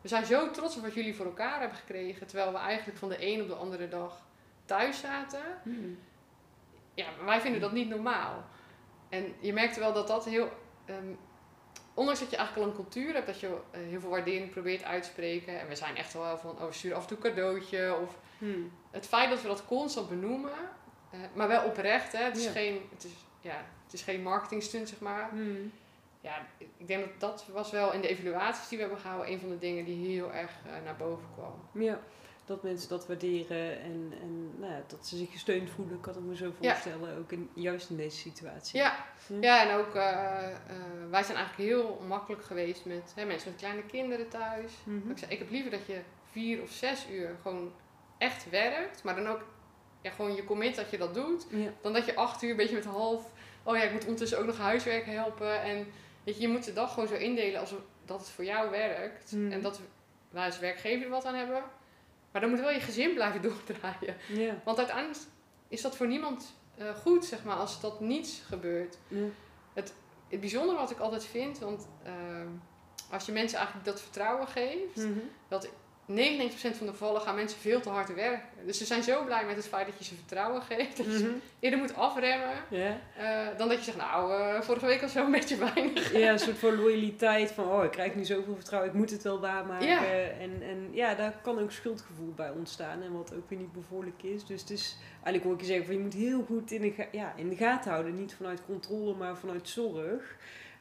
B: we zijn zo trots op wat jullie voor elkaar hebben gekregen. Terwijl we eigenlijk van de een op de andere dag thuis zaten.
A: Hmm.
B: Ja, wij vinden dat niet normaal. En je merkte wel dat dat heel. Um, ondanks dat je eigenlijk al een cultuur hebt, dat je uh, heel veel waardering probeert uit te spreken. En we zijn echt wel van, oh, stuur af en toe een cadeautje. Of
A: hmm.
B: het feit dat we dat constant benoemen, uh, maar wel oprecht. Hè? Het is geen, het is, ja, is geen marketingstunt, zeg maar.
A: Hmm.
B: Ja, ik denk dat dat was wel in de evaluaties die we hebben gehouden een van de dingen die heel erg uh, naar boven kwam.
A: Ja, dat mensen dat waarderen en, en nou ja, dat ze zich gesteund voelen, kan ik me zo voorstellen, ja. ook in, juist in deze situatie.
B: Ja, ja. ja en ook uh, uh, wij zijn eigenlijk heel makkelijk geweest met hè, mensen met kleine kinderen thuis.
A: Mm -hmm.
B: Ik zei, ik heb liever dat je vier of zes uur gewoon echt werkt, maar dan ook ja, gewoon je commit dat je dat doet,
A: ja.
B: dan dat je acht uur een beetje met half oh ja, ik moet ondertussen ook nog huiswerk helpen. En weet je, je moet de dag gewoon zo indelen alsof dat het voor jou werkt.
A: Mm.
B: En dat wij als werkgever er wat aan hebben. Maar dan moet wel je gezin blijven (laughs) doordraaien.
A: Yeah.
B: Want uiteindelijk is dat voor niemand uh, goed, zeg maar, als dat niets gebeurt. Het, het bijzondere wat ik altijd vind, want uh, als je mensen eigenlijk dat vertrouwen geeft,
A: mm -hmm.
B: dat 99% van de gevallen gaan mensen veel te hard werken. Dus ze zijn zo blij met het feit dat je ze vertrouwen geeft. Dat je
A: mm -hmm.
B: eerder moet afremmen.
A: Yeah.
B: Uh, dan dat je zegt, nou, uh, vorige week was zo een beetje weinig.
A: Ja, een soort van loyaliteit van, oh, ik krijg nu zoveel vertrouwen, ik moet het wel waarmaken.
B: Ja.
A: En, en ja, daar kan ook schuldgevoel bij ontstaan. En wat ook weer niet bevoorlijk is. Dus het is, eigenlijk wil ik je zeggen, van, je moet heel goed in de, ja, in de gaten houden. Niet vanuit controle, maar vanuit zorg.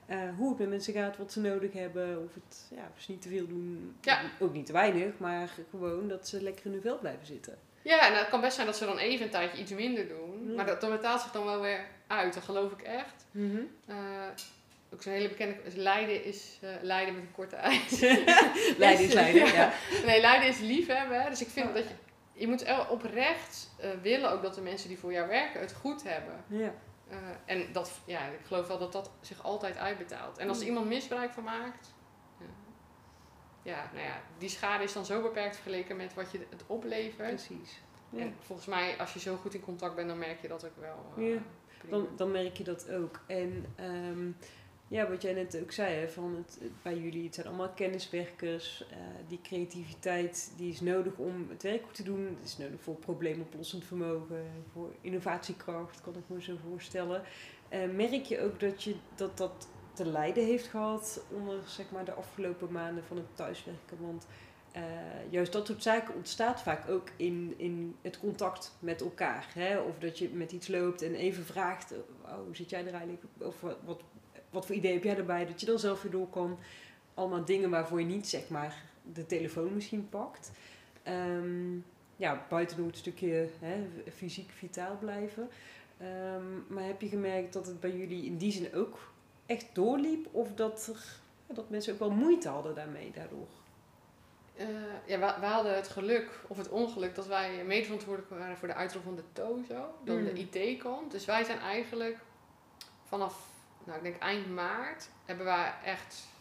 A: Uh, hoe het met mensen gaat, wat ze nodig hebben, of het ja, of ze niet te veel doen,
B: ja.
A: ook niet te weinig, maar gewoon dat ze lekker in hun vel blijven zitten.
B: Ja, en het kan best zijn dat ze dan even een tijdje iets minder doen, ja. maar dat, dat betaalt zich dan wel weer uit, dat geloof ik echt.
A: Mm -hmm.
B: uh, ook zo'n hele bekende, Leiden is uh, Leiden met een korte ijs. (laughs) (laughs)
A: Leiden is Leiden, ja. ja.
B: Nee, Leiden is liefhebben, dus ik vind oh. dat je, je moet oprecht willen ook dat de mensen die voor jou werken het goed hebben.
A: Ja.
B: Uh, en dat, ja, ik geloof wel dat dat zich altijd uitbetaalt. En als er iemand misbruik van maakt, uh, ja, nou ja, die schade is dan zo beperkt vergeleken met wat je het oplevert.
A: Precies. Ja.
B: En volgens mij, als je zo goed in contact bent, dan merk je dat ook wel. Uh,
A: ja, dan, dan merk je dat ook. En um, ja, wat jij net ook zei, hè, van het, bij jullie, het zijn allemaal kenniswerkers. Uh, die creativiteit die is nodig om het werk goed te doen. Het is nodig voor probleemoplossend vermogen, voor innovatiekracht, kan ik me zo voorstellen. Uh, merk je ook dat, je, dat dat te lijden heeft gehad onder zeg maar, de afgelopen maanden van het thuiswerken? Want uh, juist dat soort zaken ontstaat vaak ook in, in het contact met elkaar. Hè? Of dat je met iets loopt en even vraagt, oh, hoe zit jij er eigenlijk? Of wat wat voor idee heb jij erbij? Dat je dan zelf weer door kan. Allemaal dingen waarvoor je niet zeg maar de telefoon misschien pakt. Ehm, ja, buiten door het stukje hè, fysiek vitaal blijven. Ehm, maar heb je gemerkt dat het bij jullie in die zin ook echt doorliep? Of dat, er, dat mensen ook wel moeite hadden daarmee daardoor?
B: Uh, ja, we, we, hadden het geluk of het ongeluk dat wij medeverantwoordelijk waren voor de uitrol van de TOZO, dan mm. de IT-kant. Dus wij zijn eigenlijk vanaf, nou ik denk eind maart, hebben wij echt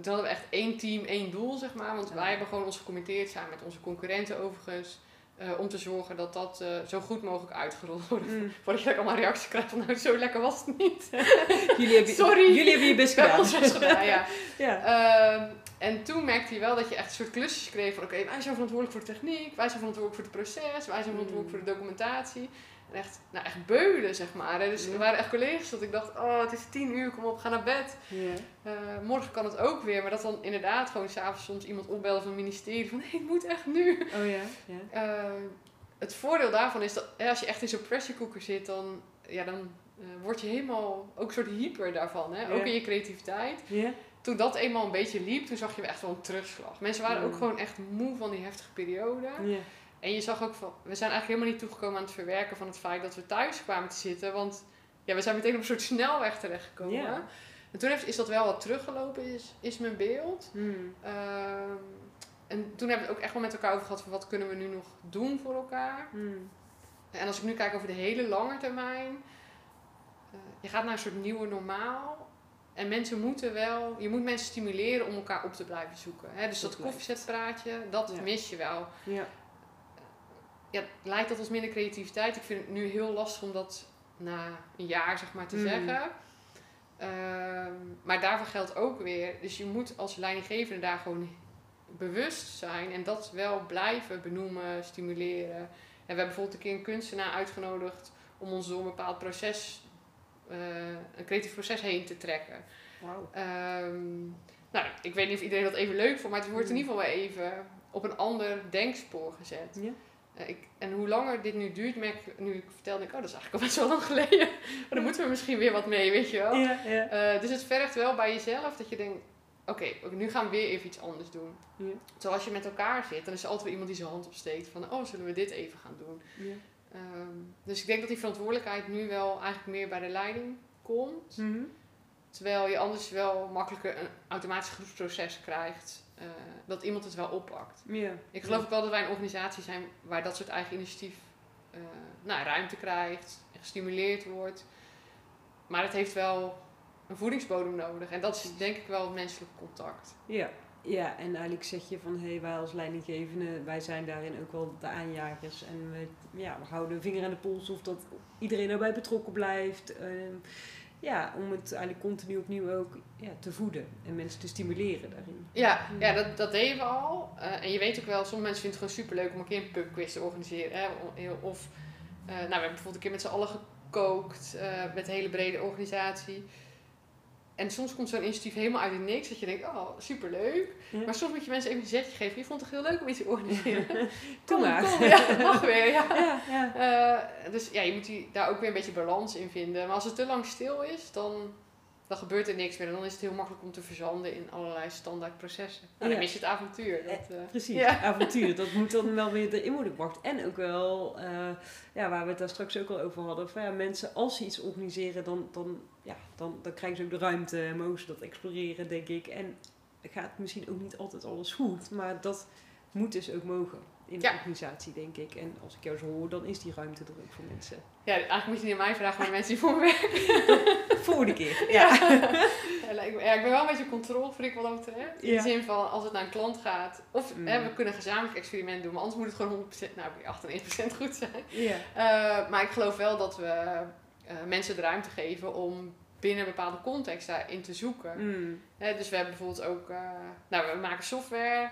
B: toen hadden we echt één team, één doel, zeg maar. Want wij hebben gewoon ons gecommitteerd, samen met onze concurrenten overigens, uh, om te zorgen dat dat uh, zo goed mogelijk uitgerold wordt. Mm. (laughs) Voordat je allemaal reacties krijgt van, nou, zo lekker was het niet. (laughs)
A: jullie hebben, Sorry. Jullie hebben je best gedaan.
B: ja. (laughs) ja. Uh, en toen merkte hij wel dat je echt een soort klusjes kreeg van, oké, okay, wij zijn verantwoordelijk voor de techniek, wij zijn verantwoordelijk voor het proces, wij zijn verantwoordelijk mm. voor de documentatie echt, nou, echt beulen, zeg maar. Dus er waren echt collega's dat ik dacht, oh, het is tien uur, kom op, ga naar bed. Ja. Uh, morgen kan het ook weer. Maar dat dan inderdaad gewoon s'avonds soms iemand opbellen van het ministerie van, nee, ik moet echt nu.
A: Oh ja, ja.
B: Uh, het voordeel daarvan is dat als je echt in zo'n pressure cooker zit, dan, ja, dan uh, word je helemaal ook een soort hyper daarvan. Hè? Ook in je creativiteit. Ja. Toen dat eenmaal een beetje liep, toen zag je echt wel een terugslag. Mensen waren ook gewoon echt moe van die heftige periode. Ja. En je zag ook van, we zijn eigenlijk helemaal niet toegekomen aan het verwerken van het feit dat we thuis kwamen te zitten. Want ja, we zijn meteen op een soort snelweg terechtgekomen. Yeah. En toen heeft, is dat wel wat teruggelopen, is, is mijn beeld. Hmm. Ehm, en toen hebben we het ook echt wel met elkaar over gehad van wat kunnen we nu nog doen voor elkaar. Hmm. En als ik nu kijk over de hele lange termijn, uh, je gaat naar een soort nieuwe normaal. En mensen moeten wel, je moet mensen stimuleren om elkaar op te blijven zoeken. Hè? Dus dat, dat koffiezetpraatje, dat mis je wel. Ja ja, lijkt dat als minder creativiteit. Ik vind het nu heel lastig om dat na een jaar zeg maar te mm. zeggen. Ehm, maar daarvoor geldt ook weer. Dus je moet als leidinggevende daar gewoon bewust zijn en dat wel blijven benoemen, stimuleren. En we hebben bijvoorbeeld een keer een kunstenaar uitgenodigd om ons door een bepaald proces, uh, een creatief proces heen te trekken. Wow. Ehm, nou, ik weet niet of iedereen dat even leuk vond, maar het wordt in mm. ieder geval wel even op een ander denkspoor gezet. Ja. Uh, ik, en hoe langer dit nu duurt, merk ik, nu ik vertelde ik, oh dat is eigenlijk al best wel lang geleden. (laughs) maar dan moeten we misschien weer wat mee, weet je wel. Ja, ja. Uh, dus het vergt wel bij jezelf dat je denkt, oké, okay, nu gaan we weer even iets anders doen. Ja. Terwijl als je met elkaar zit, dan is er altijd weer iemand die zijn hand opsteekt van, oh zullen we dit even gaan doen. Ja. Um, dus ik denk dat die verantwoordelijkheid nu wel eigenlijk meer bij de leiding komt. Mm -hmm. Terwijl je anders wel makkelijker een automatisch groepsproces krijgt. Uh, dat iemand het wel oppakt. Ja. Ik geloof ook wel dat wij een organisatie zijn waar dat soort eigen initiatief uh, nou, ruimte krijgt en gestimuleerd wordt. Maar het heeft wel een voedingsbodem nodig. En dat is denk ik wel het menselijk contact.
A: Ja, ja en eigenlijk zeg je van hé, hey, wij als leidinggevende, wij zijn daarin ook wel de aanjagers. En we, ja, we houden een vinger aan de pols of dat iedereen erbij betrokken blijft. Uh, ja, om het eigenlijk continu opnieuw ook ja, te voeden en mensen te stimuleren daarin.
B: Ja, ja dat, dat deden we al. Uh, en je weet ook wel, sommige mensen vinden het gewoon superleuk om een keer een pubquiz te organiseren. Hè? Of, uh, nou, we hebben bijvoorbeeld een keer met z'n allen gekookt uh, met een hele brede organisatie. En soms komt zo'n initiatief helemaal uit het niks. Dat je denkt, oh, superleuk. Maar soms moet je mensen even een zetje geven. Je vond het heel leuk om iets te organiseren. (laughs)
A: kom, maar.
B: Kom, ja, mag weer. Ja. ja, ja. Uh, dus ja, je moet die, daar ook weer een beetje balans in vinden. Maar als het te lang stil is, dan dan gebeurt er niks meer. En dan is het heel makkelijk om te verzanden in allerlei standaard processen. Nou, dan mis je het avontuur.
A: Dat, uh, Precies, ja. avontuur. Dat (laughs) moet dan wel weer erin worden gebracht. En ook wel, uh, ja, waar we het daar straks ook al over hadden. Van, ja, mensen, als ze iets organiseren, dan, dan, ja, dan, dan krijgen ze ook de ruimte en mogen ze dat exploreren, denk ik. En gaat misschien ook niet altijd alles goed, maar dat moet dus ook mogen in de organisatie, denk ik. En als ik jou zo hoor, dan is die ruimte er ook voor mensen.
B: Ja, eigenlijk moet je niet aan mij vragen, maar mensen die voor me werken. (laughs)
A: Volgende keer. Ja.
B: ja. ik, ben wel een beetje controlefreak wat dat betreft. In de zin van, als het naar een klant gaat, of mm. hè, we kunnen een gezamenlijk experiment doen, maar anders moet het gewoon 100%, nou, 98% goed zijn. Ja. Uh, maar ik geloof wel dat we uh, mensen de ruimte geven om binnen een bepaalde context daarin te zoeken. Mm. Hè, dus we hebben bijvoorbeeld ook, uh, nou, we maken software.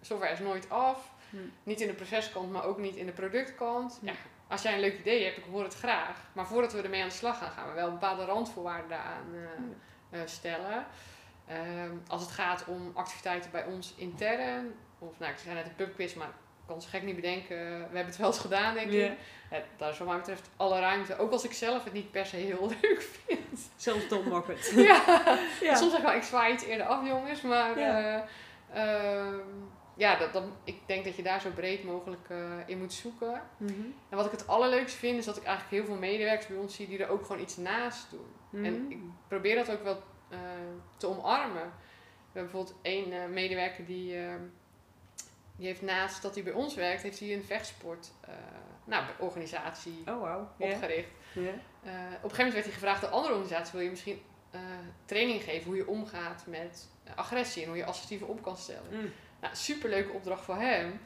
B: software is nooit af. Mm. Niet in de proceskant, maar ook niet in de productkant. Ja, als jij een leuk idee hebt, ik hoor het graag. Maar voordat we ermee aan de slag gaan, gaan we wel bepaalde randvoorwaarden daaraan uh, stellen. Ehm, als het gaat om activiteiten bij ons intern, of nou, ik zei net een pubquiz, maar ik kan ze gek niet bedenken. We hebben het wel eens gedaan, denk ik. Ja, daar is wat mij betreft alle ruimte. Ook als ik zelf het niet per se heel (laughs) leuk vind.
A: Zelfs mag het.
B: ja. ja. Soms zeg ik wel, ik zwaai iets eerder af, jongens. Maar Ehm, ja, dat, dat, ik denk dat je daar zo breed mogelijk eh, in moet zoeken.
A: Mhm.
B: En wat ik het allerleukste vind, is dat ik eigenlijk heel veel medewerkers bij ons zie die er ook gewoon iets naast doen. En
A: Mhm.
B: ik probeer dat ook wel eh, te omarmen. We hebben bijvoorbeeld één eh, medewerker die, die heeft naast dat hij bij ons werkt, heeft hij een vechtsport nou, organisatie
A: Oh,
B: opgericht. Op een gegeven moment werd hij gevraagd door andere organisaties, wil je misschien training geven hoe je omgaat met agressie en hoe je assertiever op kan stellen.
A: Mm.
B: Nou, superleuke opdracht voor hem.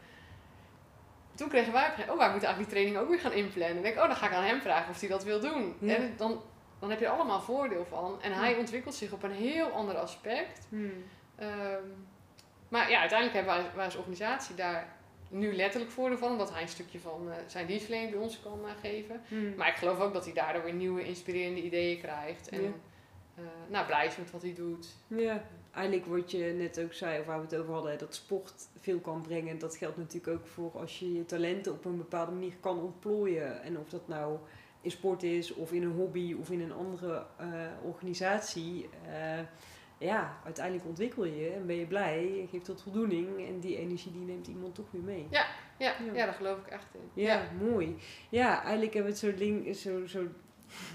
B: Toen kregen wij, oh, wij moeten eigenlijk die training ook weer gaan inplannen. En ik denk, oh, dan ga ik aan hem vragen of hij dat wil doen.
A: Ja.
B: En dan, dan heb je er allemaal voordeel van. En hij ontwikkelt zich op een heel ander aspect.
A: Mm.
B: Ehm, maar ja, uiteindelijk hebben wij, wij als organisatie daar nu letterlijk voordeel van. Omdat hij een stukje van eh, zijn dienstverlening bij ons kan eh, geven.
A: Mm.
B: Maar ik geloof ook dat hij daardoor weer nieuwe inspirerende ideeën krijgt. En eh, nou, blij is met wat hij doet.
A: Ja, eigenlijk wat je net ook zei, of waar we het over hadden, dat sport veel kan brengen. Dat geldt natuurlijk ook voor als je je talenten op een bepaalde manier kan ontplooien. En of dat nou in sport is, of in een hobby, of in een andere eh, organisatie. eh, ja, uiteindelijk ontwikkel je en ben je blij, geeft dat voldoening. En die energie die neemt iemand toch weer mee.
B: Ja,
A: Ja.
B: ja. daar geloof ik echt in.
A: Ja, mooi. Ja, eigenlijk hebben we het zo, link, zo, zo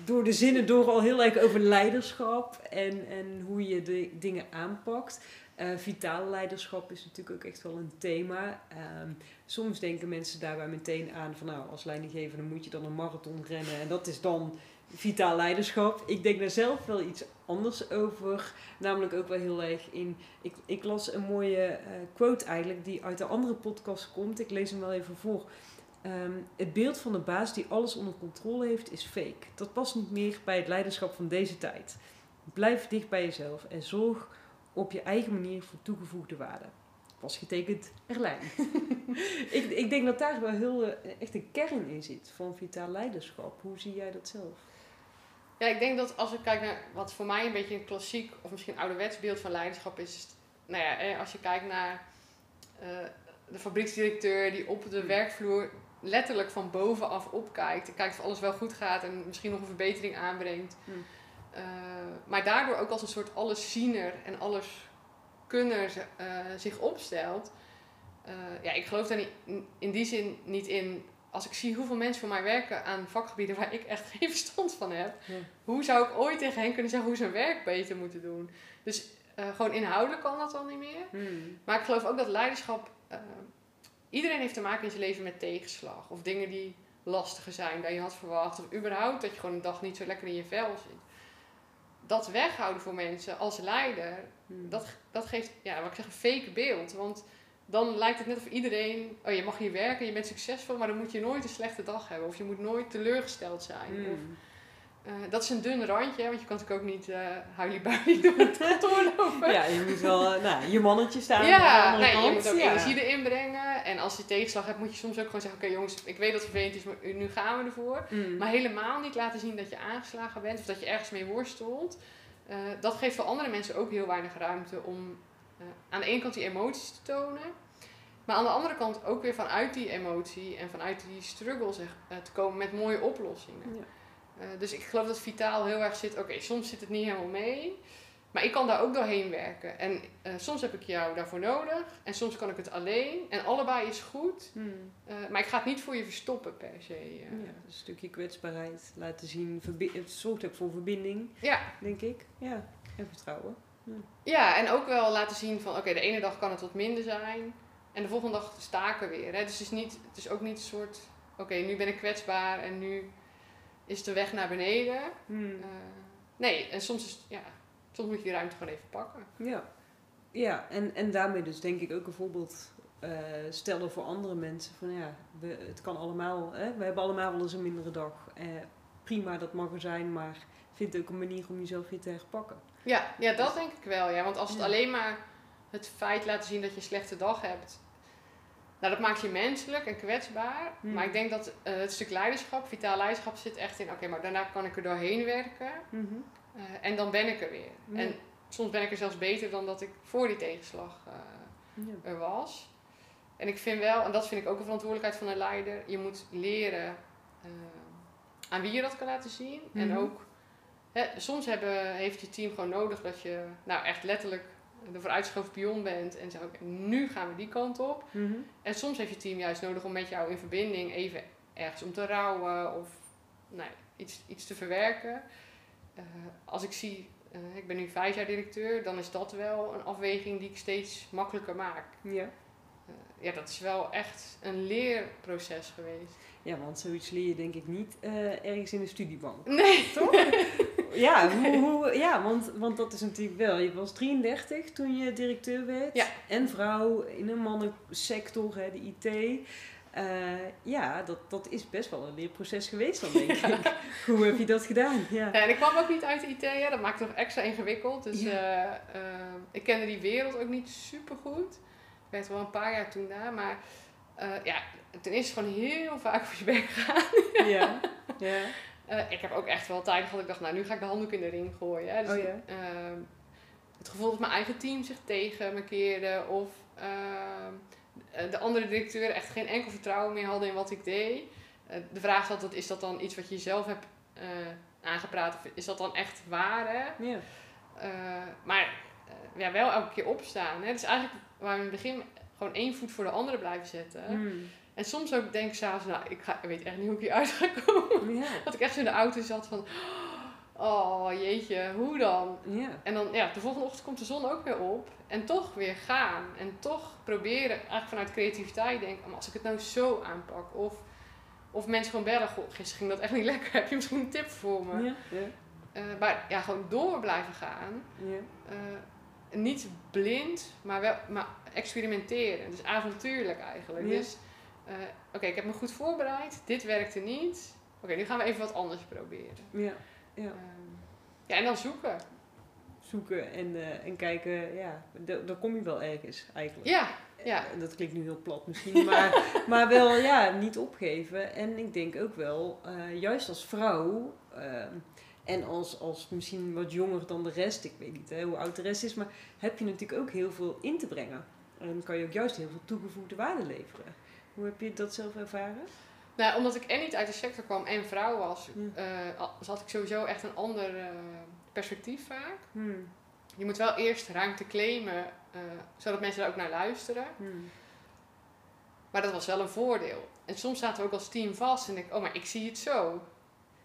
A: door de zinnen door al heel erg over leiderschap en, en hoe je de dingen aanpakt. Eh vitaal leiderschap is natuurlijk ook echt wel een thema. Ehm, soms denken mensen daarbij meteen aan van nou, als leidinggevende moet je dan een marathon rennen en dat is dan vitaal leiderschap. Ik denk daar zelf wel iets anders over. Namelijk ook wel heel erg in. Ik, ik las een mooie eh, quote eigenlijk die uit een andere podcast komt. Ik lees hem wel even voor. Ehm, het beeld van de baas die alles onder controle heeft is fake. Dat past niet meer bij het leiderschap van deze tijd. Blijf dicht bij jezelf en zorg op je eigen manier voor toegevoegde waarde. Pas getekend Erlijn. (laughs) ik, ik denk dat daar wel heel eh, echt een kern in zit van vitaal leiderschap. Hoe zie jij dat zelf?
B: Ja, ik denk dat als ik kijk naar wat voor mij een beetje een klassiek of misschien ouderwets beeld van leiderschap is. is- Nou ja, eh, als je kijkt naar eh, de fabrieksdirecteur die op de werkvloer letterlijk van bovenaf opkijkt. En kijkt of alles wel goed gaat en misschien nog een verbetering aanbrengt.
A: Hmm.
B: Eh, maar daardoor ook als een soort allesziener en alleskunner eh, zich opstelt. Eh, ja, ik geloof daar niet, in die zin niet in. Als ik zie hoeveel mensen voor mij werken aan vakgebieden waar ik echt (laughs) geen verstand van heb
A: Ja.
B: hoe zou ik ooit tegen hen kunnen zeggen hoe ze hun werk beter moeten doen? Dus gewoon inhoudelijk kan dat al niet meer.
A: Hmm.
B: Maar ik geloof ook dat leiderschap. Iedereen heeft te maken in zijn leven met tegenslag. Of dingen die lastiger zijn dan je had verwacht. Of überhaupt dat je gewoon een dag niet zo lekker in je vel zit. Dat weghouden voor mensen als leider,
A: Hmm.
B: dat, dat geeft, ja, wat ik zeg, een fake beeld. Want dan lijkt het net of iedereen, oh je mag hier werken, je bent succesvol, maar dan moet je nooit een slechte dag hebben. Of je moet nooit teleurgesteld zijn. Of, Eh, dat is een dun randje, want je kan natuurlijk ook niet uh, huilie door het (laughs) kantoor lopen.
A: Ja, je moet wel eh, nou, je mannetje staan aan de
B: Ja, nee,
A: kant.
B: je moet ook
A: ja.
B: energie erin brengen. En als je tegenslag hebt, moet je soms ook gewoon zeggen: Oké, jongens, ik weet dat het vervelend is, maar nu gaan we ervoor.
A: Hmm.
B: Maar helemaal niet laten zien dat je aangeslagen bent of dat je ergens mee worstelt. Eh, dat geeft voor andere mensen ook heel weinig ruimte om eh, aan de ene kant die emoties te tonen. Maar aan de andere kant ook weer vanuit die emotie en vanuit die struggle zeg, eh, te komen met mooie oplossingen.
A: Ja.
B: Eh, dus ik geloof dat vitaal heel erg zit. Oké, soms zit het niet helemaal mee. Maar ik kan daar ook doorheen werken. En eh, soms heb ik jou daarvoor nodig. En soms kan ik het alleen. En allebei is goed.
A: Hmm.
B: Eh, maar ik ga het niet voor je verstoppen per se.
A: Ja, een stukje kwetsbaarheid laten zien. Het zorgt ook voor verbinding,
B: ja.
A: denk ik. Ja, en vertrouwen.
B: Ja, en ook wel laten zien van oké, de ene dag kan het wat minder zijn. En de volgende dag staken weer. Hè? Dus het is, niet, het is ook niet een soort, oké, nu ben ik kwetsbaar en nu is de weg naar beneden.
A: Hmm.
B: Eh, nee, en soms, is, ja, soms moet je die ruimte gewoon even pakken.
A: Ja, ja en, en daarmee dus denk ik ook een voorbeeld eh, stellen voor andere mensen. Van ja, we, het kan allemaal, hè? we hebben allemaal wel eens een mindere dag. Eh, prima, dat mag er zijn, maar vind ook een manier om jezelf weer te herpakken.
B: Ja, ja, dat denk ik wel. Ja. Want als het
A: Ja.
B: alleen maar het feit laat zien dat je een slechte dag hebt, nou, dat maakt je menselijk en kwetsbaar.
A: Hmm.
B: Maar ik denk dat eh, het stuk leiderschap, vitaal leiderschap, zit echt in, oké, maar daarna kan ik er doorheen werken.
A: Mhm.
B: Eh, en dan ben ik er weer.
A: Ja.
B: En soms ben ik er zelfs beter dan dat ik voor die tegenslag eh,
A: Ja.
B: er was. En ik vind wel, en dat vind ik ook een verantwoordelijkheid van een leider, je moet leren aan wie je dat kan laten zien. En
A: Mhm.
B: ook, hè, soms hebben, heeft je team gewoon nodig dat je nou echt letterlijk de vooruitgeschoven pion bent en zo, nu gaan we die kant op.
A: Mhm.
B: En soms heeft je team juist nodig om met jou in verbinding even ergens om te rouwen of nou, iets, iets te verwerken. Eh, als ik zie, eh, ik ben nu vijf jaar directeur, dan is dat wel een afweging die ik steeds makkelijker maak.
A: Ja.
B: Eh, ja, dat is wel echt een leerproces geweest.
A: ja, want zoiets leer je denk ik niet ergens in de studiebank.
B: Nee,
A: Toch? (laughs) ja, (laughs) hoe, hoe, ja want, want dat is natuurlijk wel. Je was 33 toen je directeur werd.
B: Ja.
A: En vrouw in een mannensector, hè, de IT. Eh, ja, dat, dat is best wel een leerproces geweest dan, denk (laughs) ik. Hoe heb je dat gedaan? Ja.
B: Ja, en ik kwam ook niet uit de IT, hè. dat maakt het nog extra ingewikkeld. Dus eh, eh, ik kende die wereld ook niet super goed. Ik werd wel een paar jaar toen daar, maar ja, ten eerste gewoon heel vaak voor je bek gegaan.
A: Ja. (laughs) ja.
B: Eh, ik heb ook echt wel tijden gehad dat ik dacht, nou nu ga ik de handdoek in de ring gooien. Dus,
A: Oh
B: ehm, het gevoel dat mijn eigen team zich tegen me keerde of ehm, eh, de andere directeuren echt geen enkel vertrouwen meer hadden in wat ik deed. Eh, de vraag is altijd, is dat dan iets wat je zelf hebt aangepraat of is dat dan echt waar? Hè?
A: Ja.
B: Maar ja, wel elke keer opstaan. Hè? Dus eigenlijk waar we in het begin gewoon één voet voor de andere blijven zetten.
A: Hmm.
B: En soms ook denk ik s'avonds, nou, ik, ga, ik weet echt niet hoe ik hieruit (laughs) ga komen.
A: Ja.
B: Dat ik echt zo in de auto zat van, oh jeetje, hoe dan?
A: Ja.
B: En dan, ja, de volgende ochtend komt de zon ook weer op. En toch weer gaan. En toch proberen, eigenlijk vanuit creativiteit denken, maar als ik het nou zo aanpak. Of, of mensen gewoon bellen, goh, gisteren ging dat echt niet (laughs) lekker. Heb je misschien een tip voor me?
A: Ja. Ja.
B: Eh, maar ja, gewoon door blijven gaan.
A: Ja.
B: Eh, niet blind, maar wel maar experimenteren. Dus avontuurlijk eigenlijk.
A: Ja.
B: Dus, eh, oké, ik heb me goed voorbereid. Dit werkte niet. Oké, nu gaan we even wat anders proberen.
A: Ja. Ja.
B: Ehm, ja, en dan zoeken.
A: Zoeken en, eh, en kijken, ja, da- dan kom je wel ergens eigenlijk.
B: Ja, ja.
A: Eh, Dat klinkt nu heel plat misschien, maar, (laughs) maar wel ja, niet opgeven. En ik denk ook wel, eh, juist als vrouw ehm, en als, als misschien wat jonger dan de rest, ik weet niet hè, hoe oud de rest is, maar heb je natuurlijk ook heel veel in te brengen. En kan je ook juist heel veel toegevoegde waarde leveren. Hoe heb je dat zelf ervaren?
B: Nou, omdat ik en niet uit de sector kwam en vrouw was,
A: Ja.
B: eh, al- dus had ik sowieso echt een ander eh, perspectief vaak.
A: Hmm.
B: Je moet wel eerst ruimte claimen, eh, zodat mensen daar ook naar luisteren.
A: Hmm.
B: Maar dat was wel een voordeel. En soms zaten we ook als team vast en denk ik, oh, maar ik zie het zo.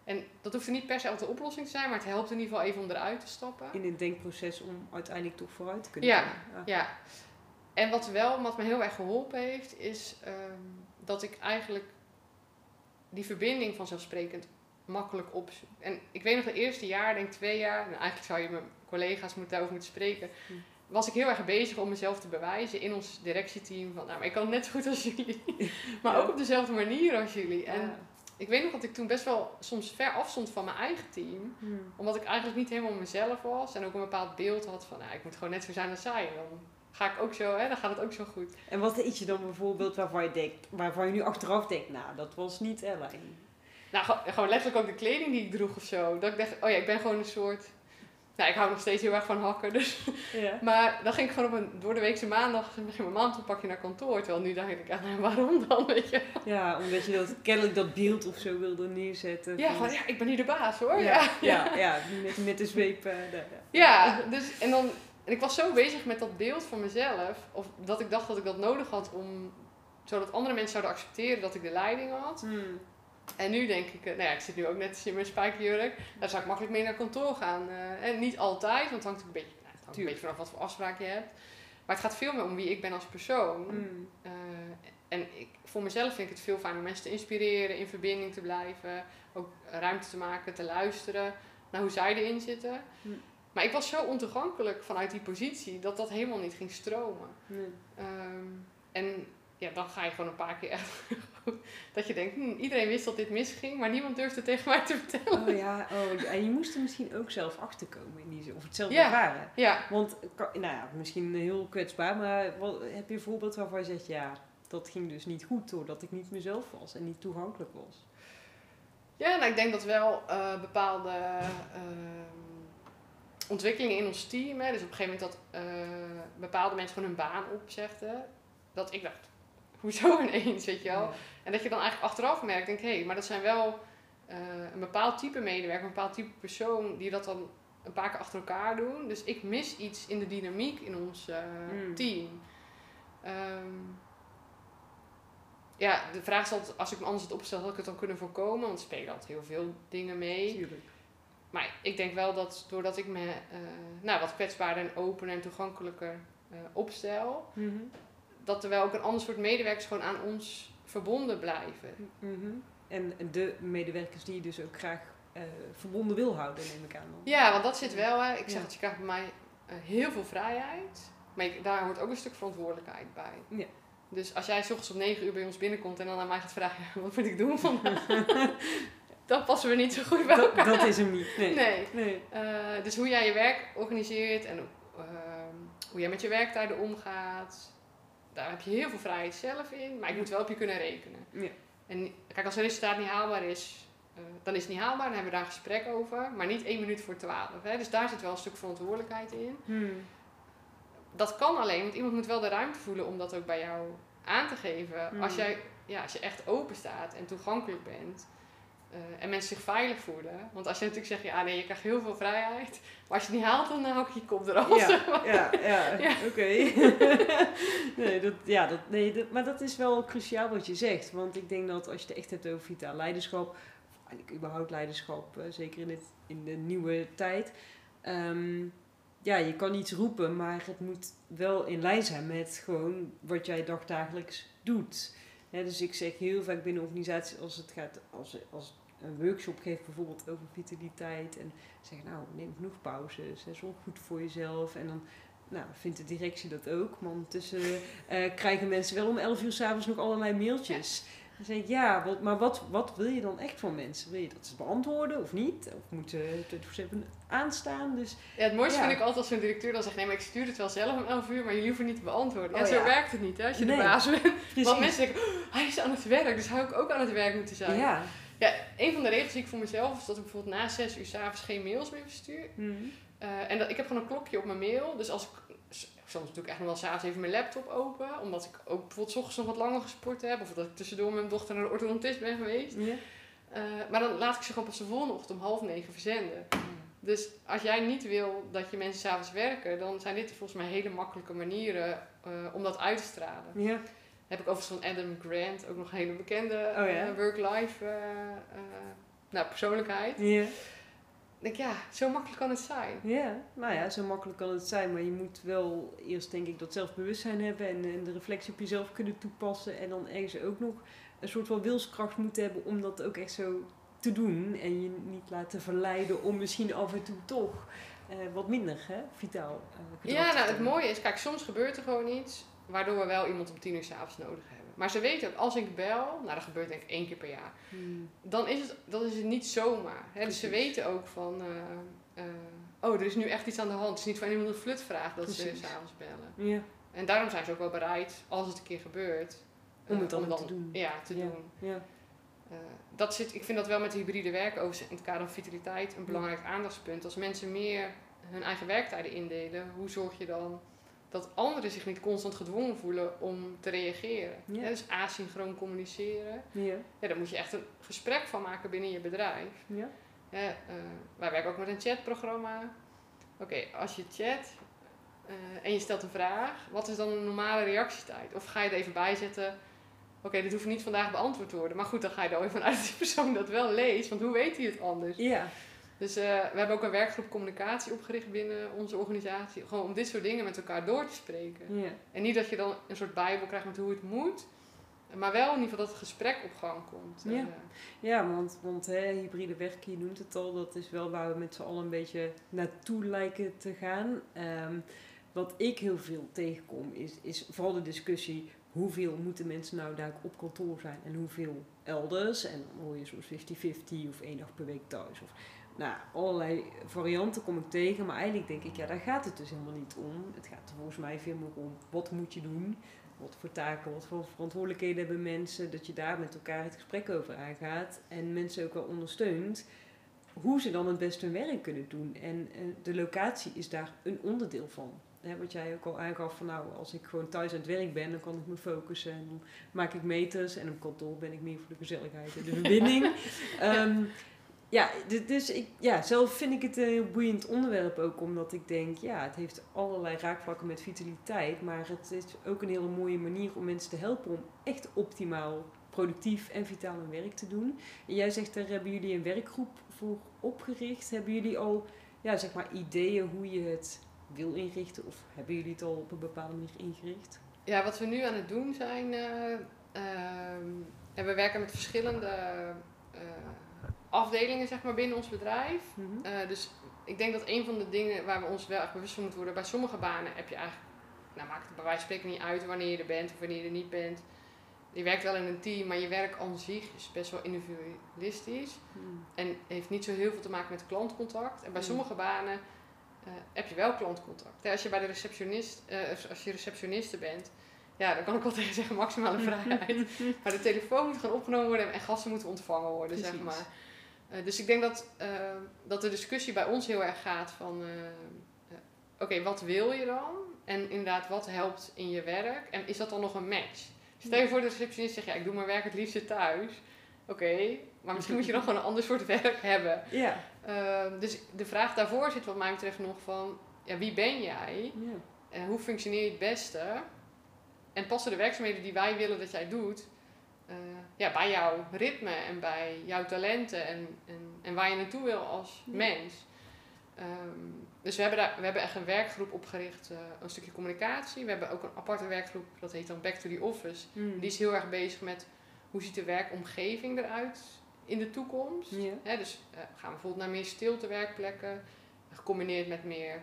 B: En dat hoeft er niet per se altijd de oplossing te zijn, maar het helpt in ieder geval even om eruit te stappen.
A: In het denkproces om uiteindelijk toch vooruit te kunnen
B: Ja.
A: Ah.
B: Ja. En wat wel, wat me heel erg geholpen heeft, is ehm, dat ik eigenlijk die verbinding vanzelfsprekend makkelijk opzoek. En ik weet nog het eerste jaar, denk twee jaar, en eigenlijk zou je mijn collega's moeten, daarover moeten spreken,
A: Hm.
B: was ik heel erg bezig om mezelf te bewijzen in ons directieteam. Van, nou, maar ik kan net zo goed als jullie. (laughs) maar
A: Ja.
B: ook op dezelfde manier als jullie. En
A: Ja.
B: ik weet nog dat ik toen best wel soms ver afstond van mijn eigen team.
A: Hmm.
B: Omdat ik eigenlijk niet helemaal mezelf was. En ook een bepaald beeld had van, nou, ik moet gewoon net zo zijn als zij. Dan ga ik ook zo, hè, dan gaat het ook zo goed.
A: En wat deed je dan bijvoorbeeld waarvan je, denkt, waarvan je nu achteraf denkt, nou, dat was niet Ellen.
B: Nou, gewoon- letterlijk ook de kleding die ik droeg of zo. Dat ik dacht, oh ja, ik ben gewoon een soort... Nou, ik hou nog steeds heel erg van hakken, dus...
A: Ja.
B: Maar dan ging ik gewoon op een door de weekse maandag, ging mijn maandopakje naar kantoor. Terwijl nu dacht ik, nou, waarom dan, weet je?
A: ja, omdat je dat, kennelijk dat beeld of zo wilde neerzetten.
B: Ja,
A: van-
B: ja, ik ben hier de baas, hoor.
A: ja,
B: Ja,
A: ja, ja, met, met de zweep. eh. Ja,
B: dus, en dan... En ik was zo bezig met dat beeld van mezelf, of dat ik dacht dat ik dat nodig had om... Zodat andere mensen zouden accepteren dat ik de leiding had.
A: Hmm.
B: En nu denk ik, eh, nou ja, ik zit nu ook net in mijn spijkerjurk. Daar zou ik makkelijk mee naar kantoor gaan. eh, en niet altijd, want het hangt ook een beetje, nou, het hangt een beetje vanaf wat voor afspraak je hebt. Maar het gaat veel meer om wie ik ben als persoon.
A: Hmm.
B: Eh, en ik, voor mezelf vind ik het veel fijn om mensen te inspireren, in verbinding te blijven. Ook ruimte te maken, te luisteren naar hoe zij erin zitten.
A: Hmm.
B: Maar ik was zo ontoegankelijk vanuit die positie dat dat helemaal niet ging stromen.
A: Nee.
B: Ehm, en ja, dan ga je gewoon een paar keer echt (laughs) dat je denkt, hm, iedereen wist dat dit misging, maar niemand durfde (laughs) tegen mij te vertellen.
A: Oh ja, oh, en je moest er misschien ook zelf achterkomen in die zin, of het zelf
B: Ja.
A: ervaren.
B: Ja,
A: Want, nou ja, misschien heel kwetsbaar, maar wat, heb je een voorbeeld waarvan je zegt, ja, dat ging dus niet goed doordat ik niet mezelf was en niet toegankelijk was.
B: ja nou, ik denk dat wel eh, bepaalde ehm, ontwikkelingen in ons team, hè, dus op een gegeven moment dat eh, bepaalde mensen gewoon hun baan opzegden, dat ik dacht, hoezo (laughs) ineens, weet je wel?
A: Ja.
B: En dat je dan eigenlijk achteraf merkt, denk hé, hey, maar dat zijn wel eh, een bepaald type medewerker, een bepaald type persoon die dat dan een paar keer achter elkaar doen. Dus ik mis iets in de dynamiek in ons eh,
A: Mm.
B: team. Ehm, ja, de vraag is altijd, als ik me anders het opstel, had ik het dan kunnen voorkomen? Want spelen altijd heel veel dingen mee.
A: Tuurlijk.
B: Maar ik denk wel dat doordat ik me eh, nou, wat kwetsbaarder en opener en toegankelijker eh, opstel,
A: Mhm.
B: dat er wel ook een ander soort medewerkers gewoon aan ons verbonden blijven.
A: Mhm. En de medewerkers die je dus ook graag eh, verbonden wil houden, neem ik aan. Dan.
B: Ja, want dat zit wel. Hè. Ik zeg
A: Ja.
B: dat je krijgt bij mij heel veel vrijheid. Maar ik- daar hoort ook een stuk verantwoordelijkheid bij.
A: Ja.
B: Dus als jij s ochtends om 9 uur bij ons binnenkomt en dan aan mij gaat vragen, (laughs) wat moet ik doen vandaag? (laughs) dan passen we niet zo goed bij
A: Dat,
B: elkaar.
A: dat is hem niet. Nee.
B: Nee.
A: Nee.
B: Eh, dus hoe jij je werk organiseert en ehm, hoe jij met je werktijden omgaat, daar heb je heel veel vrijheid zelf in. Maar ik moet wel op je kunnen rekenen.
A: Ja.
B: En kijk, als een resultaat niet haalbaar is, eh, dan is het niet haalbaar. Dan hebben we daar een gesprek over. Maar niet één minuut voor twaalf. Hè? Dus daar zit wel een stuk verantwoordelijkheid in.
A: Hmm.
B: Dat kan alleen, want iemand moet wel de ruimte voelen om dat ook bij jou aan te geven.
A: Hmm.
B: Als, jij, ja, als je echt open staat en toegankelijk bent. Eh, en mensen zich veilig voelen. Want als je natuurlijk zegt, ja nee, je krijgt heel veel vrijheid. Maar als je het niet haalt, dan hou ik je kop eraf.
A: Ja, ja, ja, (laughs)
B: Ja.
A: oké. (laughs) nee, dat, ja, dat, nee dat, maar dat is wel cruciaal wat je zegt. Want ik denk dat als je het echt hebt over vitaal leiderschap, eigenlijk überhaupt leiderschap, eh, zeker in, het, in de nieuwe tijd. ehm, ja, je kan iets roepen, maar het moet wel in lijn zijn met gewoon wat jij dagdagelijks doet. Dus ik zeg heel vaak binnen organisaties, als het gaat, als, als een workshop geeft bijvoorbeeld over vitaliteit en zeg nou, neem genoeg pauzes, hè, zorg goed voor jezelf en dan nou, vindt de directie dat ook, maar ondertussen eh, krijgen mensen wel om 11 uur s'avonds nog allerlei mailtjes. Dan zeg ik, ja, wat, maar wat, wat wil je dan echt van mensen? Wil je dat ze beantwoorden of niet? Of moeten 24-7 aanstaan? Dus
B: Ja, het mooiste
A: Ja.
B: vind ik altijd als zo'n directeur dan zegt, nee, maar ik stuur het wel zelf om 11 uur, maar jullie hoeven niet te beantwoorden. Ja,
A: Oh,
B: zo
A: ja.
B: werkt het niet, hè, als je
A: Nee.
B: de baas bent. Want mensen denken, oh, hij is aan het werk, dus zou ik ook aan het werk moeten zijn.
A: Ja.
B: Ja, een van de regels die ik voor mezelf is dat ik bijvoorbeeld na 6 uur s'avonds geen mails meer verstuur.
A: Mhm.
B: Eh, en dat, ik heb gewoon een klokje op mijn mail. Dus als ik, soms doe ik echt nog wel s'avonds even mijn laptop open. Omdat ik ook bijvoorbeeld 's ochtends nog wat langer gesport heb. Of dat ik tussendoor met mijn dochter naar de orthodontist ben geweest.
A: Ja.
B: Eh, maar dan laat ik ze gewoon pas de volgende ochtend om half negen verzenden. Dus als jij niet wil dat je mensen s'avonds werken, dan zijn dit volgens mij hele makkelijke manieren eh, om dat uit te stralen.
A: Ja.
B: Heb ik overigens van Adam Grant, ook nog een hele bekende
A: Oh ja?
B: eh, work-life nou, persoonlijkheid.
A: Ja.
B: Ik denk, ja, zo makkelijk kan het zijn.
A: ja, nou ja, zo makkelijk kan het zijn, maar je moet wel eerst denk ik dat zelfbewustzijn hebben en, en de reflectie op jezelf kunnen toepassen en dan ergens ook nog een soort van wilskracht moeten hebben om dat ook echt zo te doen en je niet laten verleiden om misschien af en toe toch eh, wat minder hè, vitaal eh,
B: Ja, nou het mooie is, kijk, soms gebeurt er gewoon iets waardoor we wel iemand om tien uur s'avonds nodig hebben. Maar ze weten ook, als ik bel, nou dat gebeurt denk ik één keer per jaar,
A: Hmm.
B: dan is het, dan is het niet zomaar. Hè? Dus ze weten ook van, eh, eh, oh, er is nu echt iets aan de hand. Het is niet van iemand een flutvraag dat ze s'avonds bellen.
A: Ja,
B: En daarom zijn ze ook wel bereid, als het een keer gebeurt,
A: Om
B: eh,
A: het dan te doen.
B: Ja, te
A: Ja.
B: doen.
A: ja.
B: Eh, dat zit, ik vind dat wel met hybride werken overigens in het kader van vitaliteit een belangrijk aandachtspunt. Als mensen meer hun eigen werktijden indelen, hoe zorg je dan dat anderen zich niet constant gedwongen voelen om te reageren?
A: Ja.
B: Dus asynchroon communiceren.
A: Ja.
B: Ja, daar moet je echt een gesprek van maken binnen je bedrijf.
A: Ja.
B: Eh, wij werken ook met een chatprogramma. Oké, als je chat eh, en je stelt een vraag, wat is dan een normale reactietijd? Of ga je er even bij zetten, oké, dit hoeft niet vandaag beantwoord te worden. Maar goed, dan ga je er wel even vanuit dat die persoon dat wel leest, want hoe weet hij het anders?
A: Ja.
B: Dus eh, we hebben ook een werkgroep communicatie opgericht binnen onze organisatie. Gewoon om dit soort dingen met elkaar door te spreken.
A: ja.
B: En niet dat je dan een soort bijbel krijgt met hoe het moet. Maar wel in ieder geval dat het gesprek op gang komt.
A: Ja.
B: En, eh,
A: Ja, want, want hè, hybride werken, je noemt het al, dat is wel waar we met z'n allen een beetje naartoe lijken te gaan. Ehm, wat ik heel veel tegenkom, is, is vooral de discussie hoeveel moeten mensen nou daar op kantoor zijn en hoeveel elders. En dan hoor je soms 50-50 of één dag per week thuis. Of, nou, allerlei varianten kom ik tegen, maar eigenlijk denk ik, ja, daar gaat het dus helemaal niet om. Het gaat er volgens mij veel meer om, wat moet je doen? Wat voor taken, wat voor verantwoordelijkheden hebben mensen? Dat je daar met elkaar het gesprek over aangaat. En mensen ook wel ondersteunt hoe ze dan het beste hun werk kunnen doen. En eh, de locatie is daar een onderdeel van. Wat jij ook al aangaf van nou, als ik gewoon thuis aan het werk ben, dan kan ik me focussen. En dan maak ik meters. En op kantoor ben ik meer voor de gezelligheid en de verbinding. (laughs) Ehm, ja, dus ik, ja, zelf vind ik het een heel boeiend onderwerp ook, omdat ik denk, ja, het heeft allerlei raakvlakken met vitaliteit, maar het is ook een hele mooie manier om mensen te helpen om echt optimaal productief en vitaal hun werk te doen. En jij zegt, daar hebben jullie een werkgroep voor opgericht. Hebben jullie al, ja, zeg maar, ideeën hoe je het wil inrichten, of hebben jullie het al op een bepaalde manier ingericht?
B: Ja, wat we nu aan het doen zijn. eh, ehm, we werken met verschillende eh, afdelingen zeg maar, binnen ons bedrijf.
A: Mhm.
B: Eh, dus ik denk dat een van de dingen waar we ons wel echt bewust van moeten worden. Bij sommige banen heb je eigenlijk. Nou, maakt het bij wijze van spreken niet uit wanneer je er bent of wanneer je er niet bent. Je werkt wel in een team, maar je werk aan zich is best wel individualistisch.
A: Hmm.
B: En heeft niet zo heel veel te maken met klantcontact. En bij
A: Mm.
B: sommige banen eh, heb je wel klantcontact. Als je bij de receptionist, eh, als je receptioniste bent, ja, dan kan ik wel (laughs) tegen zeggen maximale vrijheid. (laughs) maar de telefoon moet gewoon opgenomen worden en gasten moeten ontvangen worden, zeg maar. Eh, dus ik denk dat, eh, dat de discussie bij ons heel erg gaat van, eh, oké, wat wil je dan? En inderdaad, wat helpt in je werk? En is dat dan nog een match? Stel je voor de receptionist zegt, ja, ik doe mijn werk het liefste thuis. Oké, maar misschien moet je dan gewoon een ander soort (laughs) werk hebben.
A: Ja.
B: Ehm, dus de vraag daarvoor zit wat mij betreft nog van, ja, wie ben jij?
A: ja.
B: En hoe functioneer je het beste? En passen de werkzaamheden die wij willen dat jij doet, eh, ja, bij jouw ritme en bij jouw talenten en, en, en waar je naartoe wil als
A: Ja.
B: mens. Ehm, dus we hebben, daar, we hebben echt een werkgroep opgericht, eh, een stukje communicatie. We hebben ook een aparte werkgroep, dat heet dan Back to the Office.
A: Hmm.
B: Die is heel erg bezig met hoe ziet de werkomgeving eruit in de toekomst.
A: Ja.
B: Hè, dus eh, gaan we bijvoorbeeld naar meer stilte werkplekken, gecombineerd met meer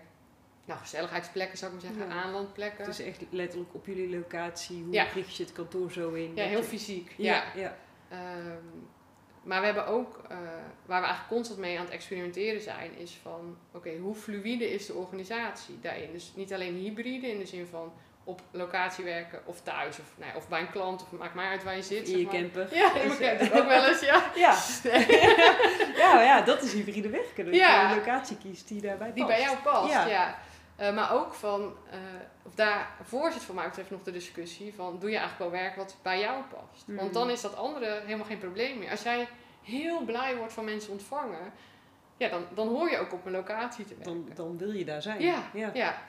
B: nou, gezelligheidsplekken zou ik maar zeggen,
A: Ja.
B: aanlandplekken.
A: Het is echt letterlijk op jullie locatie. Hoe
B: Ja.
A: richt je het kantoor zo in?
B: ja, heel
A: je-
B: fysiek.
A: Ja,
B: Ja. Ehm, maar we hebben ook, eh, waar we eigenlijk constant mee aan het experimenteren zijn, is van, oké, hoe fluïde is de organisatie daarin? Dus niet alleen hybride in de zin van op locatie werken of thuis of, nou ja, of bij een klant of maakt maar uit waar je zit.
A: In
B: zeg
A: je
B: maar.
A: camper.
B: Ja, in mijn camper ook wel eens, ja. (laughs)
A: Ja. (laughs) ja, ja, dat is hybride werken. Dat
B: Ja.
A: je een locatie kiest die daarbij past.
B: Die bij jou past,
A: Ja.
B: ja. Eh, maar ook van, eh, of daarvoor zit voor mij betreft nog de discussie van, doe je eigenlijk wel werk wat bij jou past?
A: Mm.
B: Want dan is dat andere helemaal geen probleem meer. Als jij heel blij wordt van mensen ontvangen, ja, dan, dan hoor je ook op een locatie te werken.
A: Dan, dan wil je daar zijn.
B: Ja,
A: ja.
B: ja.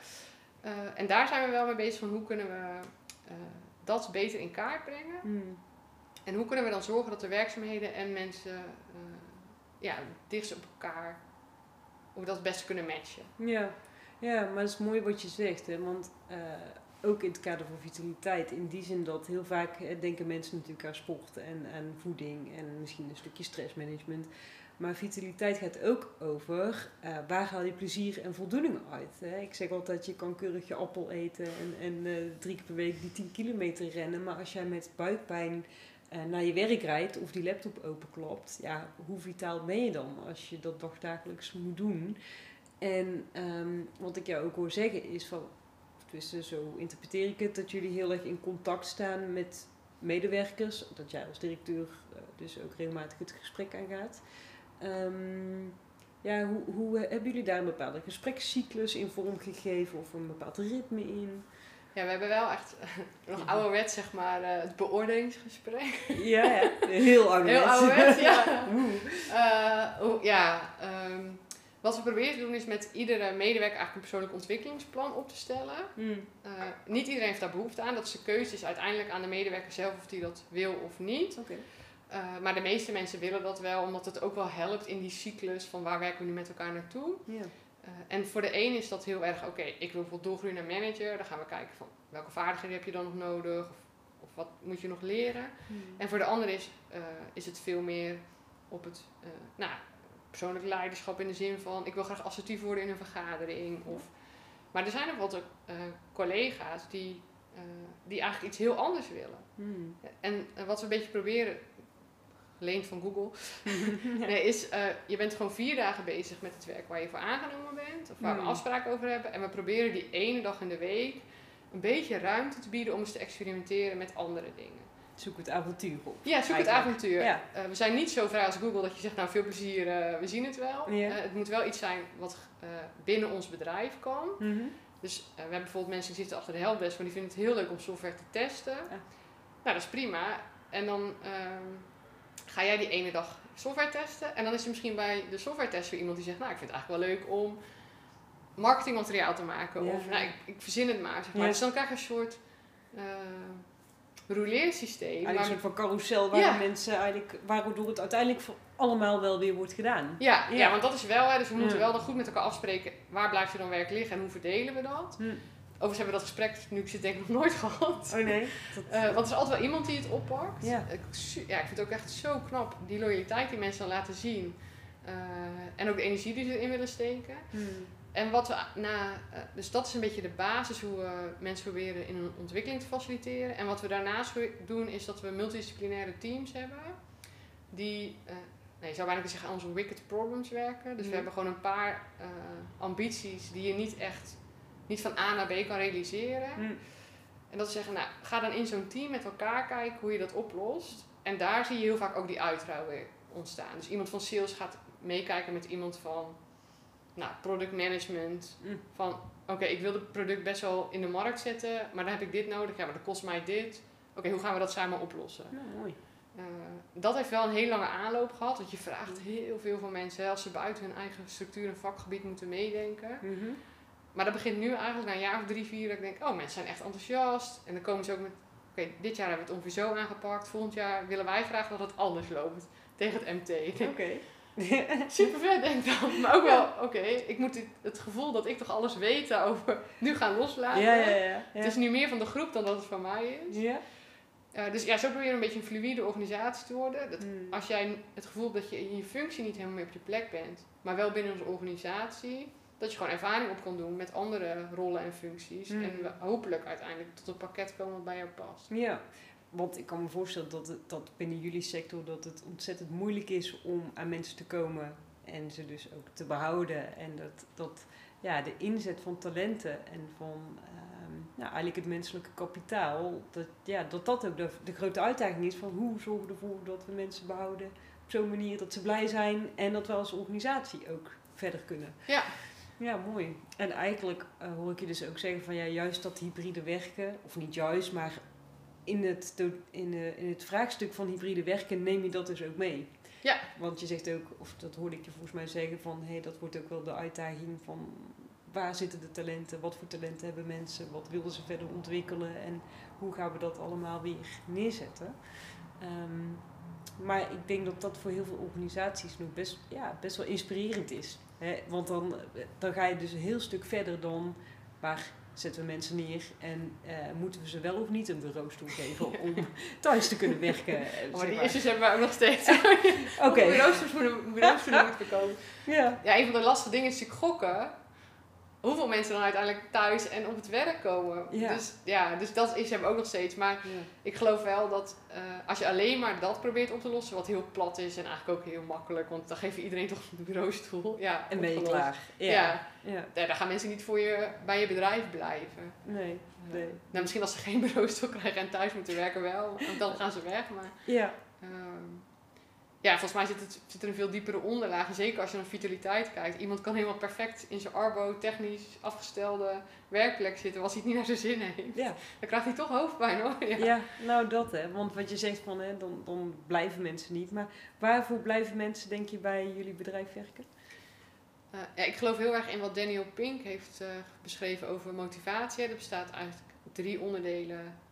B: Eh, en daar zijn we wel mee bezig van hoe kunnen we dat beter in kaart brengen.
A: Hmm.
B: En hoe kunnen we dan zorgen dat de werkzaamheden en mensen ja, dichtst op elkaar, hoe we dat het beste kunnen matchen.
A: Ja. Ja, maar het is mooi wat je zegt. Hè? Want eh, ook in het kader van vitaliteit, in die zin dat heel vaak eh, denken mensen natuurlijk aan sport en aan voeding en misschien een stukje stressmanagement. Maar vitaliteit gaat ook over eh, waar haal je plezier en voldoening uit. Hè? Ik zeg altijd, je kan keurig je appel eten en, en drie keer per week die 10 kilometer rennen. Maar als jij met buikpijn naar je werk rijdt of die laptop openklapt, ja, hoe vitaal ben je dan als je dat dagdagelijks moet doen? En ehm, wat ik jou ook hoor zeggen is van, tenminste zo interpreteer ik het, dat jullie heel erg in contact staan met medewerkers. Dat jij als directeur eh, dus ook regelmatig het gesprek aangaat. Ehm, ja, hoe, hoe eh, hebben jullie daar een bepaalde gesprekscyclus in vorm gegeven of een bepaald ritme in?
B: Ja, we hebben wel echt nog ouderwet, zeg maar, eh, het beoordelingsgesprek.
A: Ja, ja. heel ouderwets.
B: Heel ouderwets, ja. (laughs) Eh, hoe- ja, ehm, wat we proberen te doen is met iedere medewerker eigenlijk een persoonlijk ontwikkelingsplan op te stellen.
A: Hmm.
B: Eh, niet iedereen heeft daar behoefte aan. Dat is de keuze is uiteindelijk aan de medewerker zelf of die dat wil of niet. Eh, maar de meeste mensen willen dat wel, omdat het ook wel helpt in die cyclus van waar werken we nu met elkaar naartoe. Eh, en voor de een is dat heel erg, oké, ik wil bijvoorbeeld doorgroeien naar manager. Dan gaan we kijken van welke vaardigheden heb je dan nog nodig? Of, of wat moet je nog leren?
A: Hmm.
B: En voor de ander is, eh, is het veel meer op het nou, persoonlijk leiderschap in de zin van ik wil graag assertief worden in een vergadering. Of, maar er zijn ook wat eh, collega's die, eh, die eigenlijk iets heel anders willen.
A: Hmm.
B: En eh, wat we een beetje proberen, geleend van Google, (laughs) nee, is je bent gewoon vier dagen bezig met het werk waar je voor aangenomen bent. Of waar
A: Hmm.
B: we afspraken over hebben. En we proberen die ene dag in de week een beetje ruimte te bieden om eens te experimenteren met andere dingen.
A: Zoek het avontuur op.
B: Ja, zoek het avontuur.
A: Ja.
B: Eh, we zijn niet zo vrij als Google dat je zegt, nou veel plezier, eh, we zien het wel.
A: Ja.
B: Eh, het moet wel iets zijn wat binnen ons bedrijf kan.
A: Mhm.
B: Dus we hebben bijvoorbeeld mensen die zitten achter de helpdesk, maar die vinden het heel leuk om software te testen.
A: Ja.
B: Nou, dat is prima. En dan, ehm, ga jij die ene dag software testen. En dan is er misschien bij de software test weer iemand die zegt, nou ik vind het eigenlijk wel leuk om marketingmateriaal te maken. Of nou, ik, ik verzin het maar. Zeg maar. Dus dan krijg je een soort rouleersysteem.
A: Eigenlijk een soort van carousel waar
B: Ja.
A: de mensen eigenlijk, waardoor het uiteindelijk voor allemaal wel weer wordt gedaan.
B: ja, ja.
A: Ja.
B: want dat is wel, hè, dus we moeten wel dan goed met elkaar afspreken waar blijft er dan werk liggen en hoe verdelen we dat.
A: Hm.
B: Overigens hebben we dat gesprek, nu ik zit denk ik nog nooit (laughs) gehad.
A: Oh nee. Dat,
B: Eh, want er is altijd wel iemand die het oppakt.
A: Ja.
B: Ik, ja, ik vind het ook echt zo knap, die loyaliteit die mensen dan laten zien. Eh, en ook de energie die ze erin willen steken.
A: Hmm.
B: En wat we na, eh, dus dat is een beetje de basis hoe we mensen proberen in hun ontwikkeling te faciliteren. En wat we daarnaast doen is dat we multidisciplinaire teams hebben. Die, eh nee, je zou bijna kunnen zeggen, aan onze wicked problems werken. Dus we hebben gewoon een paar eh, ambities die je niet echt, niet van A naar B kan realiseren. En dat is zeggen, nou, ga dan in zo'n team met elkaar kijken hoe je dat oplost. En daar zie je heel vaak ook die uitrouw weer ontstaan. Dus iemand van sales gaat meekijken met iemand van nou, product management.
A: Mm.
B: Van, oké, ik wil het product best wel in de markt zetten, maar dan heb ik dit nodig. Ja, maar dat kost mij dit. Oké, hoe gaan we dat samen oplossen?
A: Nou, mooi.
B: Eh, dat heeft wel een heel lange aanloop gehad. Want je vraagt heel veel van mensen als ze buiten hun eigen structuur en vakgebied moeten meedenken.
A: Mhm.
B: Maar dat begint nu eigenlijk na een jaar of drie, vier, dat ik denk, oh, mensen zijn echt enthousiast. En dan komen ze ook met, oké, dit jaar hebben we het ongeveer zo aangepakt. Volgend jaar willen wij graag dat het anders loopt. Tegen het MT.
A: Oké. (laughs)
B: Super vet, denk ik dan. Maar ook wel, oké, ik moet dit- het gevoel dat ik toch alles weet over nu gaan loslaten.
A: Ja, ja, ja.
B: Het is nu meer van de groep dan dat het van mij is.
A: Ja.
B: Eh, dus ja, zo probeer je een beetje een fluïde organisatie te worden. Dat
A: Hmm.
B: als jij het gevoel hebt dat je in je functie niet helemaal meer op je plek bent, maar wel binnen onze organisatie, dat je gewoon ervaring op kan doen met andere rollen en functies.
A: Mm.
B: En we hopelijk uiteindelijk tot een pakket komen wat bij jou past.
A: Ja, want ik kan me voorstellen dat, het, dat binnen jullie sector dat het ontzettend moeilijk is om aan mensen te komen en ze dus ook te behouden. En dat, dat ja, de inzet van talenten en van ehm, nou, eigenlijk het menselijke kapitaal, dat ja, dat, dat ook de, de grote uitdaging is van hoe zorgen we ervoor dat we mensen behouden op zo'n manier dat ze blij zijn en dat we als organisatie ook verder kunnen.
B: Ja.
A: Ja, mooi. En eigenlijk eh, hoor ik je dus ook zeggen van ja, juist dat hybride werken, of niet juist, maar in het, in, de, in het vraagstuk van hybride werken neem je dat dus ook mee.
B: Ja.
A: Want je zegt ook, of dat hoorde ik je volgens mij zeggen, van hé, dat wordt ook wel de uitdaging van waar zitten de talenten, wat voor talenten hebben mensen, wat willen ze verder ontwikkelen en hoe gaan we dat allemaal weer neerzetten. Ehm, maar ik denk dat dat voor heel veel organisaties nog best, ja, best wel inspirerend is. Hè? Want dan, dan ga je dus een heel stuk verder dan waar zetten we mensen neer en eh, moeten we ze wel of niet een bureaustoel geven om (laughs) thuis te kunnen werken. eh,
B: maar
A: zeg
B: die
A: maar.
B: issues hebben we ook nog steeds. (laughs)
A: Oké.
B: Moeten, bureaustoelen moeten (laughs) verkopen.
A: Ja.
B: Ja, een van de lastige dingen is natuurlijk gokken. Hoeveel mensen dan uiteindelijk thuis en op het werk komen.
A: Ja.
B: Dus ja, dus dat is hem ook nog steeds. Maar ik geloof wel dat eh, als je alleen maar dat probeert op te lossen, wat heel plat is en eigenlijk ook heel makkelijk, want dan geef je iedereen toch een bureaustoel. Ja,
A: En ben je klaar.
B: Ja.
A: Ja. ja.
B: Ja, dan gaan mensen niet voor je, bij je bedrijf blijven.
A: Nee. Nee.
B: Nou, misschien als ze geen (laughs) bureaustoel krijgen en thuis moeten werken wel, want dan gaan ze weg. Maar
A: Ja.
B: Ehm, ja, volgens mij zit, het, zit er een veel diepere onderlaag. En zeker als je naar vitaliteit kijkt. Iemand kan helemaal perfect in zijn arbo, technisch afgestelde werkplek zitten. Als hij het niet naar zijn zin heeft.
A: Ja.
B: Dan krijgt hij toch hoofdpijn hoor. Ja.
A: ja, nou dat hè. Want wat je zegt van hè, dan, dan blijven mensen niet. Maar waarvoor blijven mensen denk je bij jullie bedrijf werken?
B: Eh, ja, ik geloof heel erg in wat Daniel Pink heeft eh, beschreven over motivatie. Er bestaat eigenlijk drie onderdelen.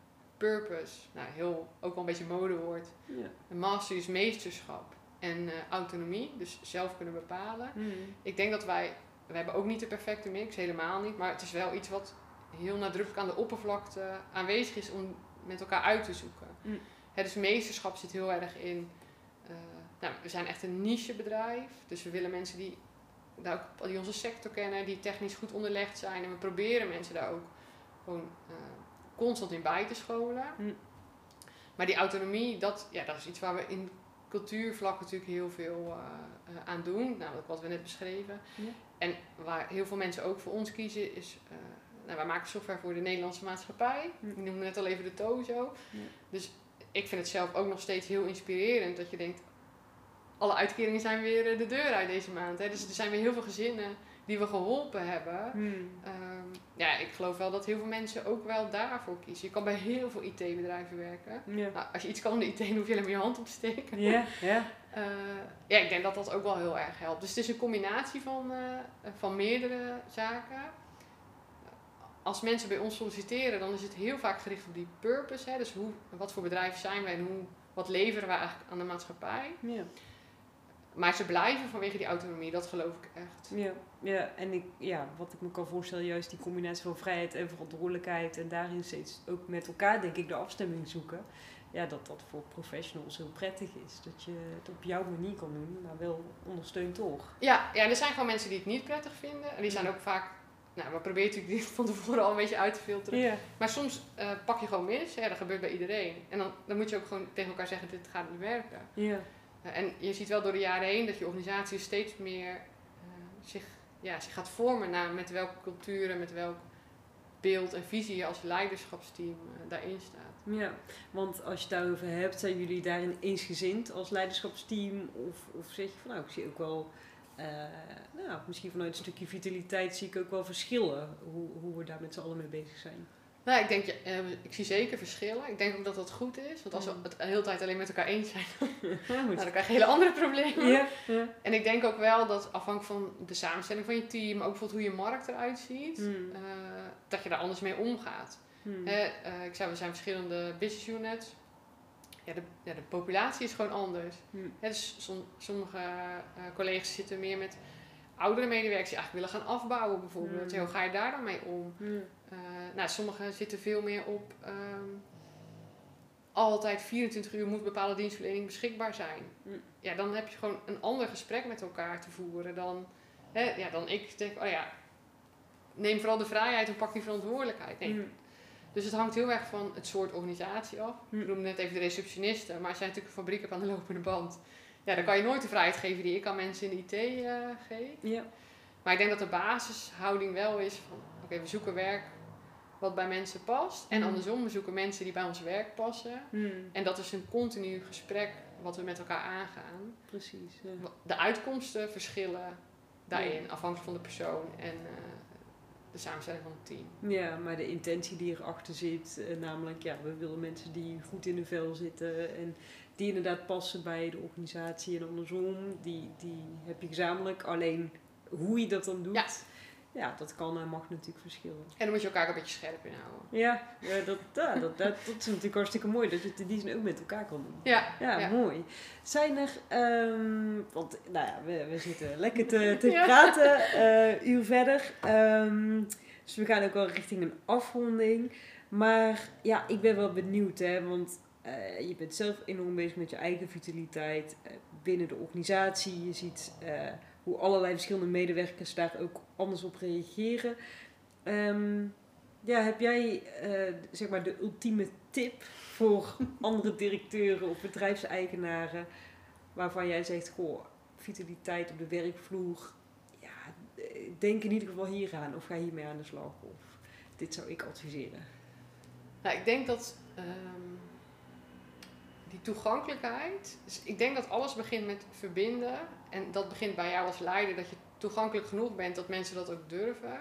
B: Purpose, nou heel, ook wel een beetje modewoord.
A: Ja.
B: Een master is meesterschap. En eh, autonomie, dus zelf kunnen bepalen.
A: Hmm.
B: Ik denk dat wij, we hebben ook niet de perfecte mix, helemaal niet. Maar het is wel iets wat heel nadrukkelijk aan de oppervlakte aanwezig is om met elkaar uit te zoeken.
A: Mm.
B: Hè, dus meesterschap zit heel erg in, eh, nou, we zijn echt een nichebedrijf. Dus we willen mensen die, daar ook, die onze sector kennen, die technisch goed onderlegd zijn. En we proberen mensen daar ook gewoon eh, constant in bij te scholen.
A: Mm.
B: Maar die autonomie, dat, ja, dat is iets waar we in cultuurvlak natuurlijk heel veel eh, eh, aan doen. Nou, wat we net beschreven.
A: Ja.
B: En waar heel veel mensen ook voor ons kiezen is... eh, nou, wij maken software voor de Nederlandse maatschappij.
A: Ja.
B: Ik noemde net al even de Tozo.
A: Ja.
B: Dus ik vind het zelf ook nog steeds heel inspirerend. Dat je denkt, alle uitkeringen zijn weer de deur uit deze maand. Hè? Dus er zijn weer heel veel gezinnen die we geholpen hebben. Ehm, ja, ik geloof wel dat heel veel mensen ook wel daarvoor kiezen. Je kan bij heel veel IT-bedrijven werken.
A: Ja.
B: Nou, als je iets kan in de IT, hoef je alleen maar je hand op te steken.
A: Ja, ja. (laughs)
B: Eh, ja, ik denk dat dat ook wel heel erg helpt. Dus het is een combinatie van, eh, van meerdere zaken. Als mensen bij ons solliciteren, dan is het heel vaak gericht op die purpose. Hè? Dus hoe, wat voor bedrijf zijn wij en hoe, wat leveren wij eigenlijk aan de maatschappij.
A: ja.
B: Maar ze blijven vanwege die autonomie, dat geloof ik echt.
A: Ja, ja, en ik, ja, wat ik me kan voorstellen, juist die combinatie van vrijheid en verantwoordelijkheid en daarin steeds ook met elkaar, denk ik, de afstemming zoeken. Ja, dat dat voor professionals heel prettig is. Dat je het op jouw manier kan doen, maar wel ondersteund toch.
B: Ja, ja, er zijn gewoon mensen die het niet prettig vinden. En die zijn ook vaak, nou, we proberen natuurlijk dit van tevoren al een beetje uit te filteren.
A: Ja,
B: Maar soms eh, pak je gewoon mis, ja, dat gebeurt bij iedereen. En dan, dan moet je ook gewoon tegen elkaar zeggen, dit gaat niet werken.
A: ja,
B: en je ziet wel door de jaren heen dat je organisatie steeds meer eh, zich, ja, zich gaat vormen naar met welke culturen, met welk beeld en visie je als leiderschapsteam eh, daarin staat.
A: ja. Want als je het daarover hebt, zijn jullie daarin eensgezind als leiderschapsteam? Of, of zeg je van, nou, ik zie ook wel, eh, nou, misschien vanuit een stukje vitaliteit zie ik ook wel verschillen. Hoe, hoe we daar met z'n allen mee bezig zijn.
B: Nou, ik denk, ja, eh, ik zie zeker verschillen. Ik denk ook dat dat goed is. Want als we
A: Mm.
B: het de hele tijd alleen met elkaar eens zijn, (laughs)
A: Ja,
B: nou, dan krijg je hele andere problemen.
A: ja, ja.
B: En ik denk ook wel dat afhankelijk van de samenstelling van je team, maar ook bijvoorbeeld hoe je markt eruit ziet,
A: Hmm.
B: eh, dat je daar anders mee omgaat. Hè, eh, ik zei, we zijn verschillende business units. Ja, de, ja, de populatie is gewoon anders. Dus som- sommige eh, collega's zitten meer met oudere medewerkers die eigenlijk willen gaan afbouwen bijvoorbeeld.
A: Hmm.
B: Hoe ga je daar dan mee om?
A: Ja.
B: Eh, nou, sommigen zitten veel meer op ehm, altijd 24 uur moet bepaalde dienstverlening beschikbaar zijn.
A: Mm.
B: Ja, dan heb je gewoon een ander gesprek met elkaar te voeren dan, hè, ja, dan ik denk, oh ja, neem vooral de vrijheid en pak die verantwoordelijkheid. Nee.
A: Hmm.
B: Dus het hangt heel erg van het soort organisatie af. Ik noemde net even de receptionisten, maar als jij natuurlijk een fabriek hebt aan de lopende band, ja, dan kan je nooit de vrijheid geven die ik aan mensen in de IT eh, geef.
A: Ja.
B: Maar ik denk dat de basishouding wel is van, oké, we zoeken werk wat bij mensen past. En
A: Mm.
B: andersom, we zoeken mensen die bij ons werk passen.
A: Hmm.
B: En dat is een continu gesprek wat we met elkaar aangaan.
A: Precies. Ja.
B: De uitkomsten verschillen daarin, afhankelijk van de persoon en eh, de samenstelling van het team.
A: Ja, maar de intentie die erachter zit, eh, namelijk, ja, we willen mensen die goed in de vel zitten en die inderdaad passen bij de organisatie en andersom, die, die heb je gezamenlijk. Alleen hoe je dat dan doet,
B: Ja.
A: ja, dat kan en mag natuurlijk verschillen.
B: En dan moet je elkaar een beetje scherp in houden.
A: Ja, ja, dat, ja, dat, dat, dat is natuurlijk hartstikke mooi dat je het in die zin ook met elkaar kan doen.
B: Ja,
A: Ja, mooi. Zijn er, ehm, want nou ja, we, we zitten lekker te, te praten, eh uur verder. Ehm, dus we gaan ook wel richting een afronding. Maar ja, ik ben wel benieuwd, hè, want eh, je bent zelf enorm bezig met je eigen vitaliteit eh, binnen de organisatie. Je ziet eh, hoe allerlei verschillende medewerkers daar ook anders op reageren. Ehm, ja, heb jij zeg maar de ultieme tip voor (laughs) andere directeuren of bedrijfseigenaren waarvan jij zegt, goh, vitaliteit op de werkvloer, ja, denk in ieder geval hier aan of ga hiermee aan de slag of dit zou ik adviseren.
B: Nou, ik denk dat ehm, die toegankelijkheid. Dus ik denk dat alles begint met verbinden. En dat begint bij jou als leider, dat je toegankelijk genoeg bent dat mensen dat ook durven.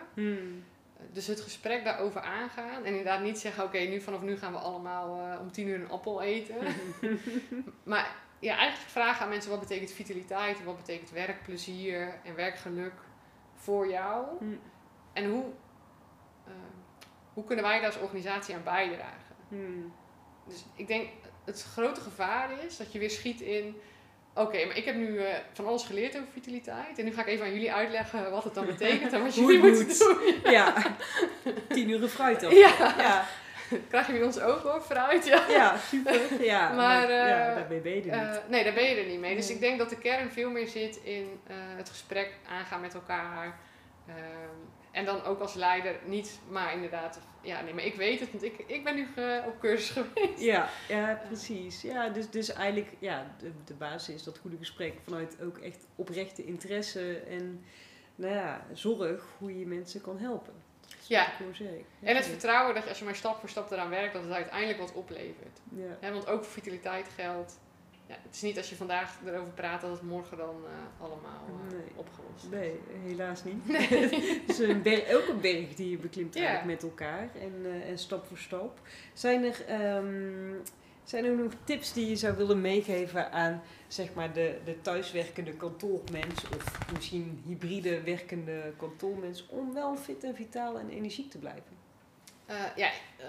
B: Dus het gesprek daarover aangaan. En inderdaad niet zeggen, oké, nu vanaf nu gaan we allemaal eh, om tien uur een appel eten. (laughs) maar ja, eigenlijk vragen aan mensen wat betekent vitaliteit, en wat betekent werkplezier en werkgeluk voor jou.
A: Hmm.
B: En hoe, eh, hoe kunnen wij daar als organisatie aan bijdragen?
A: Hmm.
B: Dus ik denk, het grote gevaar is dat je weer schiet in... Oké, maar ik heb nu eh, van alles geleerd over vitaliteit. En nu ga ik even aan jullie uitleggen wat het dan betekent en wat (laughs) jullie moeten
A: moet.
B: doen. (laughs)
A: Ja, (laughs) tien uur fruit op.
B: Ja.
A: ja,
B: Krijg je bij ons ook hoor, vooruit. Ja.
A: ja, super. Ja,
B: Maar,
A: maar, ja,
B: eh,
A: daarmee ben je er niet.
B: Eh, nee, daar ben je er niet mee. Dus ik denk dat de kern veel meer zit in het gesprek aangaan met elkaar. En dan ook als leider niet, maar inderdaad, ja, nee, maar ik weet het, want ik, ik ben nu ge- op cursus (laughs) geweest.
A: Ja, ja, precies. Ja, dus, dus eigenlijk, ja, de, de basis is dat goede gesprek vanuit ook echt oprechte interesse en, nou ja, zorg hoe je mensen kan helpen.
B: Ja. En het vertrouwen dat je als je maar stap voor stap eraan werkt, dat het uiteindelijk wat oplevert.
A: Ja.
B: Want ook voor vitaliteit geldt. Ja, het is niet als je vandaag erover praat dat het morgen dan eh, allemaal uh,
A: Nee.
B: opgelost is.
A: Nee, helaas niet.
B: Nee. (laughs)
A: Het is een berg, ook een berg die je beklimt
B: Ja.
A: eigenlijk met elkaar en, eh, en stap voor stap. Zijn er, ehm, zijn er nog tips die je zou willen meegeven aan zeg maar, de, de thuiswerkende kantoormens of misschien hybride werkende kantoormens om wel fit en vitaal en energiek te blijven?
B: Eh, ja, eh,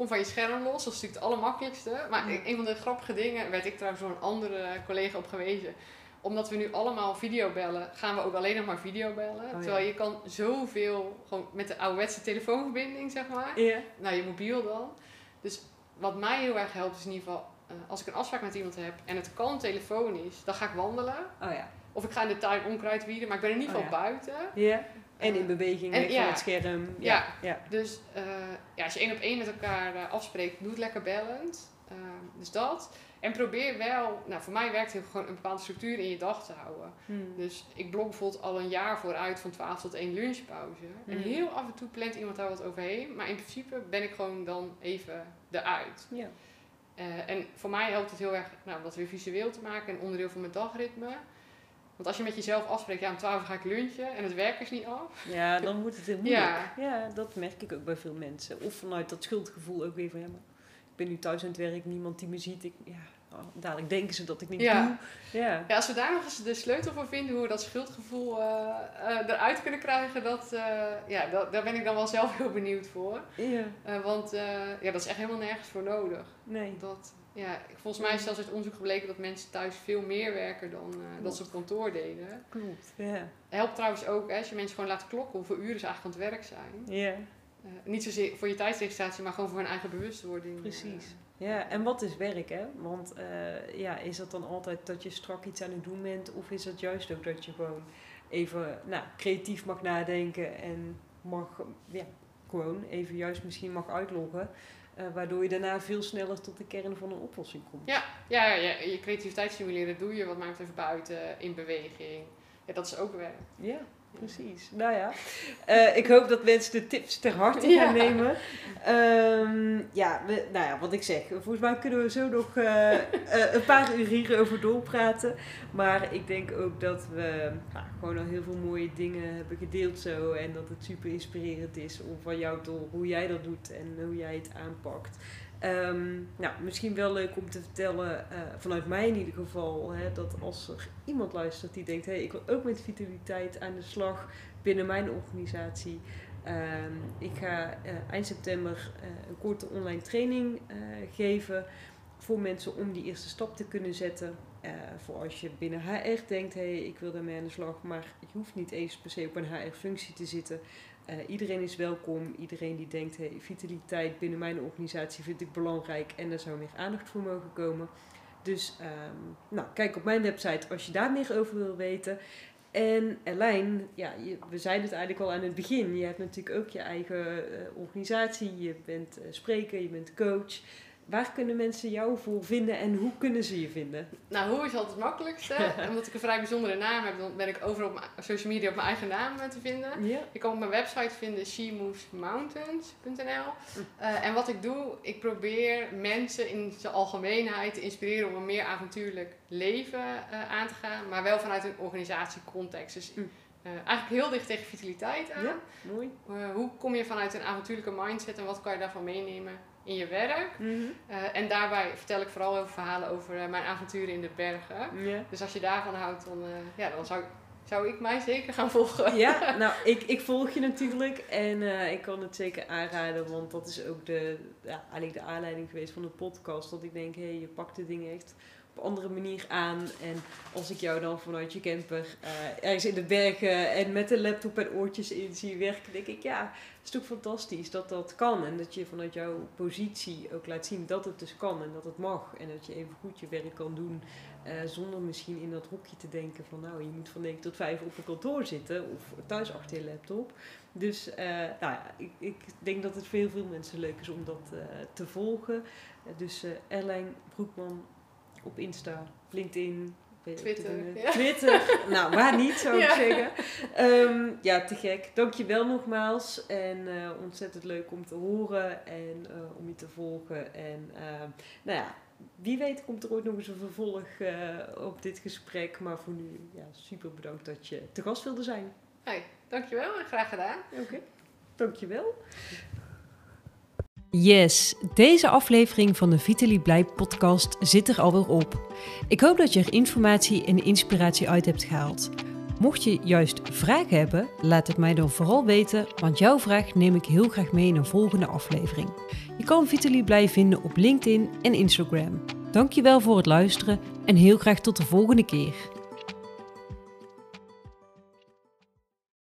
B: kom van je scherm los, dat is natuurlijk het allermakkelijkste. Maar
A: Ja.
B: een van de grappige dingen, werd ik trouwens door een andere collega op gewezen. Omdat we nu allemaal videobellen, gaan we ook alleen nog maar videobellen.
A: Oh, ja.
B: Terwijl je kan zoveel, gewoon met de ouderwetse telefoonverbinding, zeg maar.
A: Ja.
B: Nou, je mobiel dan. Dus wat mij heel erg helpt is in ieder geval, eh, als ik een afspraak met iemand heb en het kan telefonisch, dan ga ik wandelen.
A: Oh ja.
B: Of ik ga in de tuin onkruid wieden, maar ik ben in ieder
A: Oh,
B: geval buiten.
A: Ja. En in
B: Eh,
A: beweging,
B: en ja.
A: van het scherm.
B: Ja.
A: Ja. ja.
B: Dus eh, ja, als je één op één met elkaar eh, afspreekt, doe het lekker bellend. Eh, dus dat. En probeer wel, nou voor mij werkt het gewoon een bepaalde structuur in je dag te houden.
A: Hmm.
B: Dus ik blok bijvoorbeeld al een jaar vooruit van 12 tot 1 lunchpauze. En
A: Mm.
B: heel af en toe plant iemand daar wat overheen. Maar in principe ben ik gewoon dan even eruit.
A: Ja.
B: En voor mij helpt het heel erg nou, om dat weer visueel te maken en onderdeel van mijn dagritme. Want als je met jezelf afspreekt, ja om 12 uur ga ik lunchen en het werk is niet af.
A: Ja, dan wordt het heel moeilijk.
B: Ja.
A: Ja. dat merk ik ook bij veel mensen. Of vanuit dat schuldgevoel ook weer van, ja, maar ik ben nu thuis aan het werk, niemand die me ziet. Ik, ja, oh, dadelijk denken ze dat ik niet
B: Ja.
A: doe. Ja.
B: Ja, als we daar nog eens de sleutel voor vinden, hoe we dat schuldgevoel eh, eh, eruit kunnen krijgen, dat, eh, ja, dat, daar ben ik dan wel zelf (laughs) heel benieuwd voor.
A: Ja,
B: want ja, dat is echt helemaal nergens voor nodig.
A: nee.
B: Dat, ja, volgens mij is zelfs uit onderzoek gebleken dat mensen thuis veel meer werken dan eh, dat ze op kantoor deden.
A: Klopt. Ja.
B: Helpt trouwens ook hè, als je mensen gewoon laat klokken hoeveel uren ze eigenlijk aan het werk zijn.
A: Ja,
B: Eh, niet zozeer voor je tijdsregistratie, maar gewoon voor hun eigen bewustwording.
A: Precies.
B: Eh,
A: ja, en wat is werk, hè? Want ja, is dat dan altijd dat je strak iets aan het doen bent? Of is het juist ook dat je gewoon even nou, creatief mag nadenken en mag, ja, gewoon even juist misschien mag uitloggen? Eh, waardoor je daarna veel sneller tot de kern van een oplossing komt.
B: Ja, ja, ja, je creativiteit stimuleren doe je wat mij betreft buiten, in beweging. Ja, dat is ook werk.
A: Ja, precies. Nou ja, eh, ik hoop dat mensen de tips ter harte gaan
B: Ja.
A: nemen. Ehm, ja, we, nou ja, wat ik zeg. Volgens mij kunnen we zo nog eh, een paar uur hierover doorpraten. Maar ik denk ook dat we nou, gewoon al heel veel mooie dingen hebben gedeeld zo. En dat het super inspirerend is om van jou te horen hoe jij dat doet en hoe jij het aanpakt. Ehm, nou, misschien wel leuk om te vertellen, eh, vanuit mij in ieder geval, hè, dat als er iemand luistert die denkt, hey, ik wil ook met vitaliteit aan de slag binnen mijn organisatie. Ehm, ik ga eh, eind september eh, een korte online training geven voor mensen om die eerste stap te kunnen zetten. Voor als je binnen HR denkt, hey, ik wil daarmee aan de slag, maar je hoeft niet eens per se op een HR-functie te zitten. Eh, iedereen is welkom. Iedereen die denkt, hey, vitaliteit binnen mijn organisatie vind ik belangrijk en daar zou meer aandacht voor mogen komen. Dus ehm, nou, kijk op mijn website als je daar meer over wil weten. En Elijn, ja, we zeiden het eigenlijk al aan het begin. Je hebt natuurlijk ook je eigen eh, organisatie. Je bent eh, spreker, je bent coach. Waar kunnen mensen jou voor vinden en hoe kunnen ze je vinden?
B: Nou, hoe is altijd het makkelijkste? (laughs) Omdat ik een vrij bijzondere naam heb, dan ben ik overal op social media op mijn eigen naam eh, te vinden.
A: Ja.
B: Je kan op mijn website vinden shemovesmountains.nl. Eh, en wat ik doe, ik probeer mensen in zijn algemeenheid te inspireren om een meer avontuurlijk leven eh, aan te gaan, maar wel vanuit een organisatiecontext. Dus
A: Mm.
B: eh, eigenlijk heel dicht tegen vitaliteit aan.
A: Ja, mooi.
B: Hoe kom je vanuit een avontuurlijke mindset en wat kan je daarvan meenemen in je werk?
A: Mhm.
B: Eh, en daarbij vertel ik vooral heel veel verhalen over eh, mijn avonturen in de bergen. Dus als je daarvan houdt, dan, eh, ja, dan zou, zou ik mij zeker gaan volgen.
A: Ja, (laughs) nou, ik, ik volg je natuurlijk en ik kan het zeker aanraden, want dat is ook de, ja, eigenlijk de aanleiding geweest van de podcast. Dat ik denk, hé, hey, je pakt de dingen echt op andere manier aan. En als ik jou dan vanuit je camper eh, ergens in de bergen en met een laptop en oortjes in zie werken, denk ik, ja, het is toch fantastisch dat dat kan. En dat je vanuit jouw positie ook laat zien dat het dus kan en dat het mag. En dat je even goed je werk kan doen eh, zonder misschien in dat hokje te denken van nou, je moet van 9 tot 5 op een kantoor zitten of thuis achter je laptop. Dus eh, nou ja, ik, ik denk dat het voor heel veel mensen leuk is om dat te volgen. Dus Erlijn Broekman op Insta, LinkedIn,
B: Twitter, ja.
A: Twitter. (laughs) nou, waar niet zou ik
B: Ja.
A: zeggen. Ehm, ja, te gek. Dankjewel nogmaals. En eh, ontzettend leuk om te horen en eh, om je te volgen. En eh, nou ja, wie weet komt er ooit nog eens een vervolg uh, op dit gesprek. Maar voor nu, ja, super bedankt dat je te gast wilde zijn.
B: Hey, dankjewel en graag gedaan.
A: Oké, okay. dankjewel. Yes, deze aflevering van de Vitaly Blij podcast zit er alweer op. Ik hoop dat je er informatie en inspiratie uit hebt gehaald. Mocht je juist vragen hebben, laat het mij dan vooral weten, want jouw vraag neem ik heel graag mee in een volgende aflevering. Je kan Vitaly Blij vinden op LinkedIn en Instagram. Dankjewel voor het luisteren en heel graag tot de volgende keer.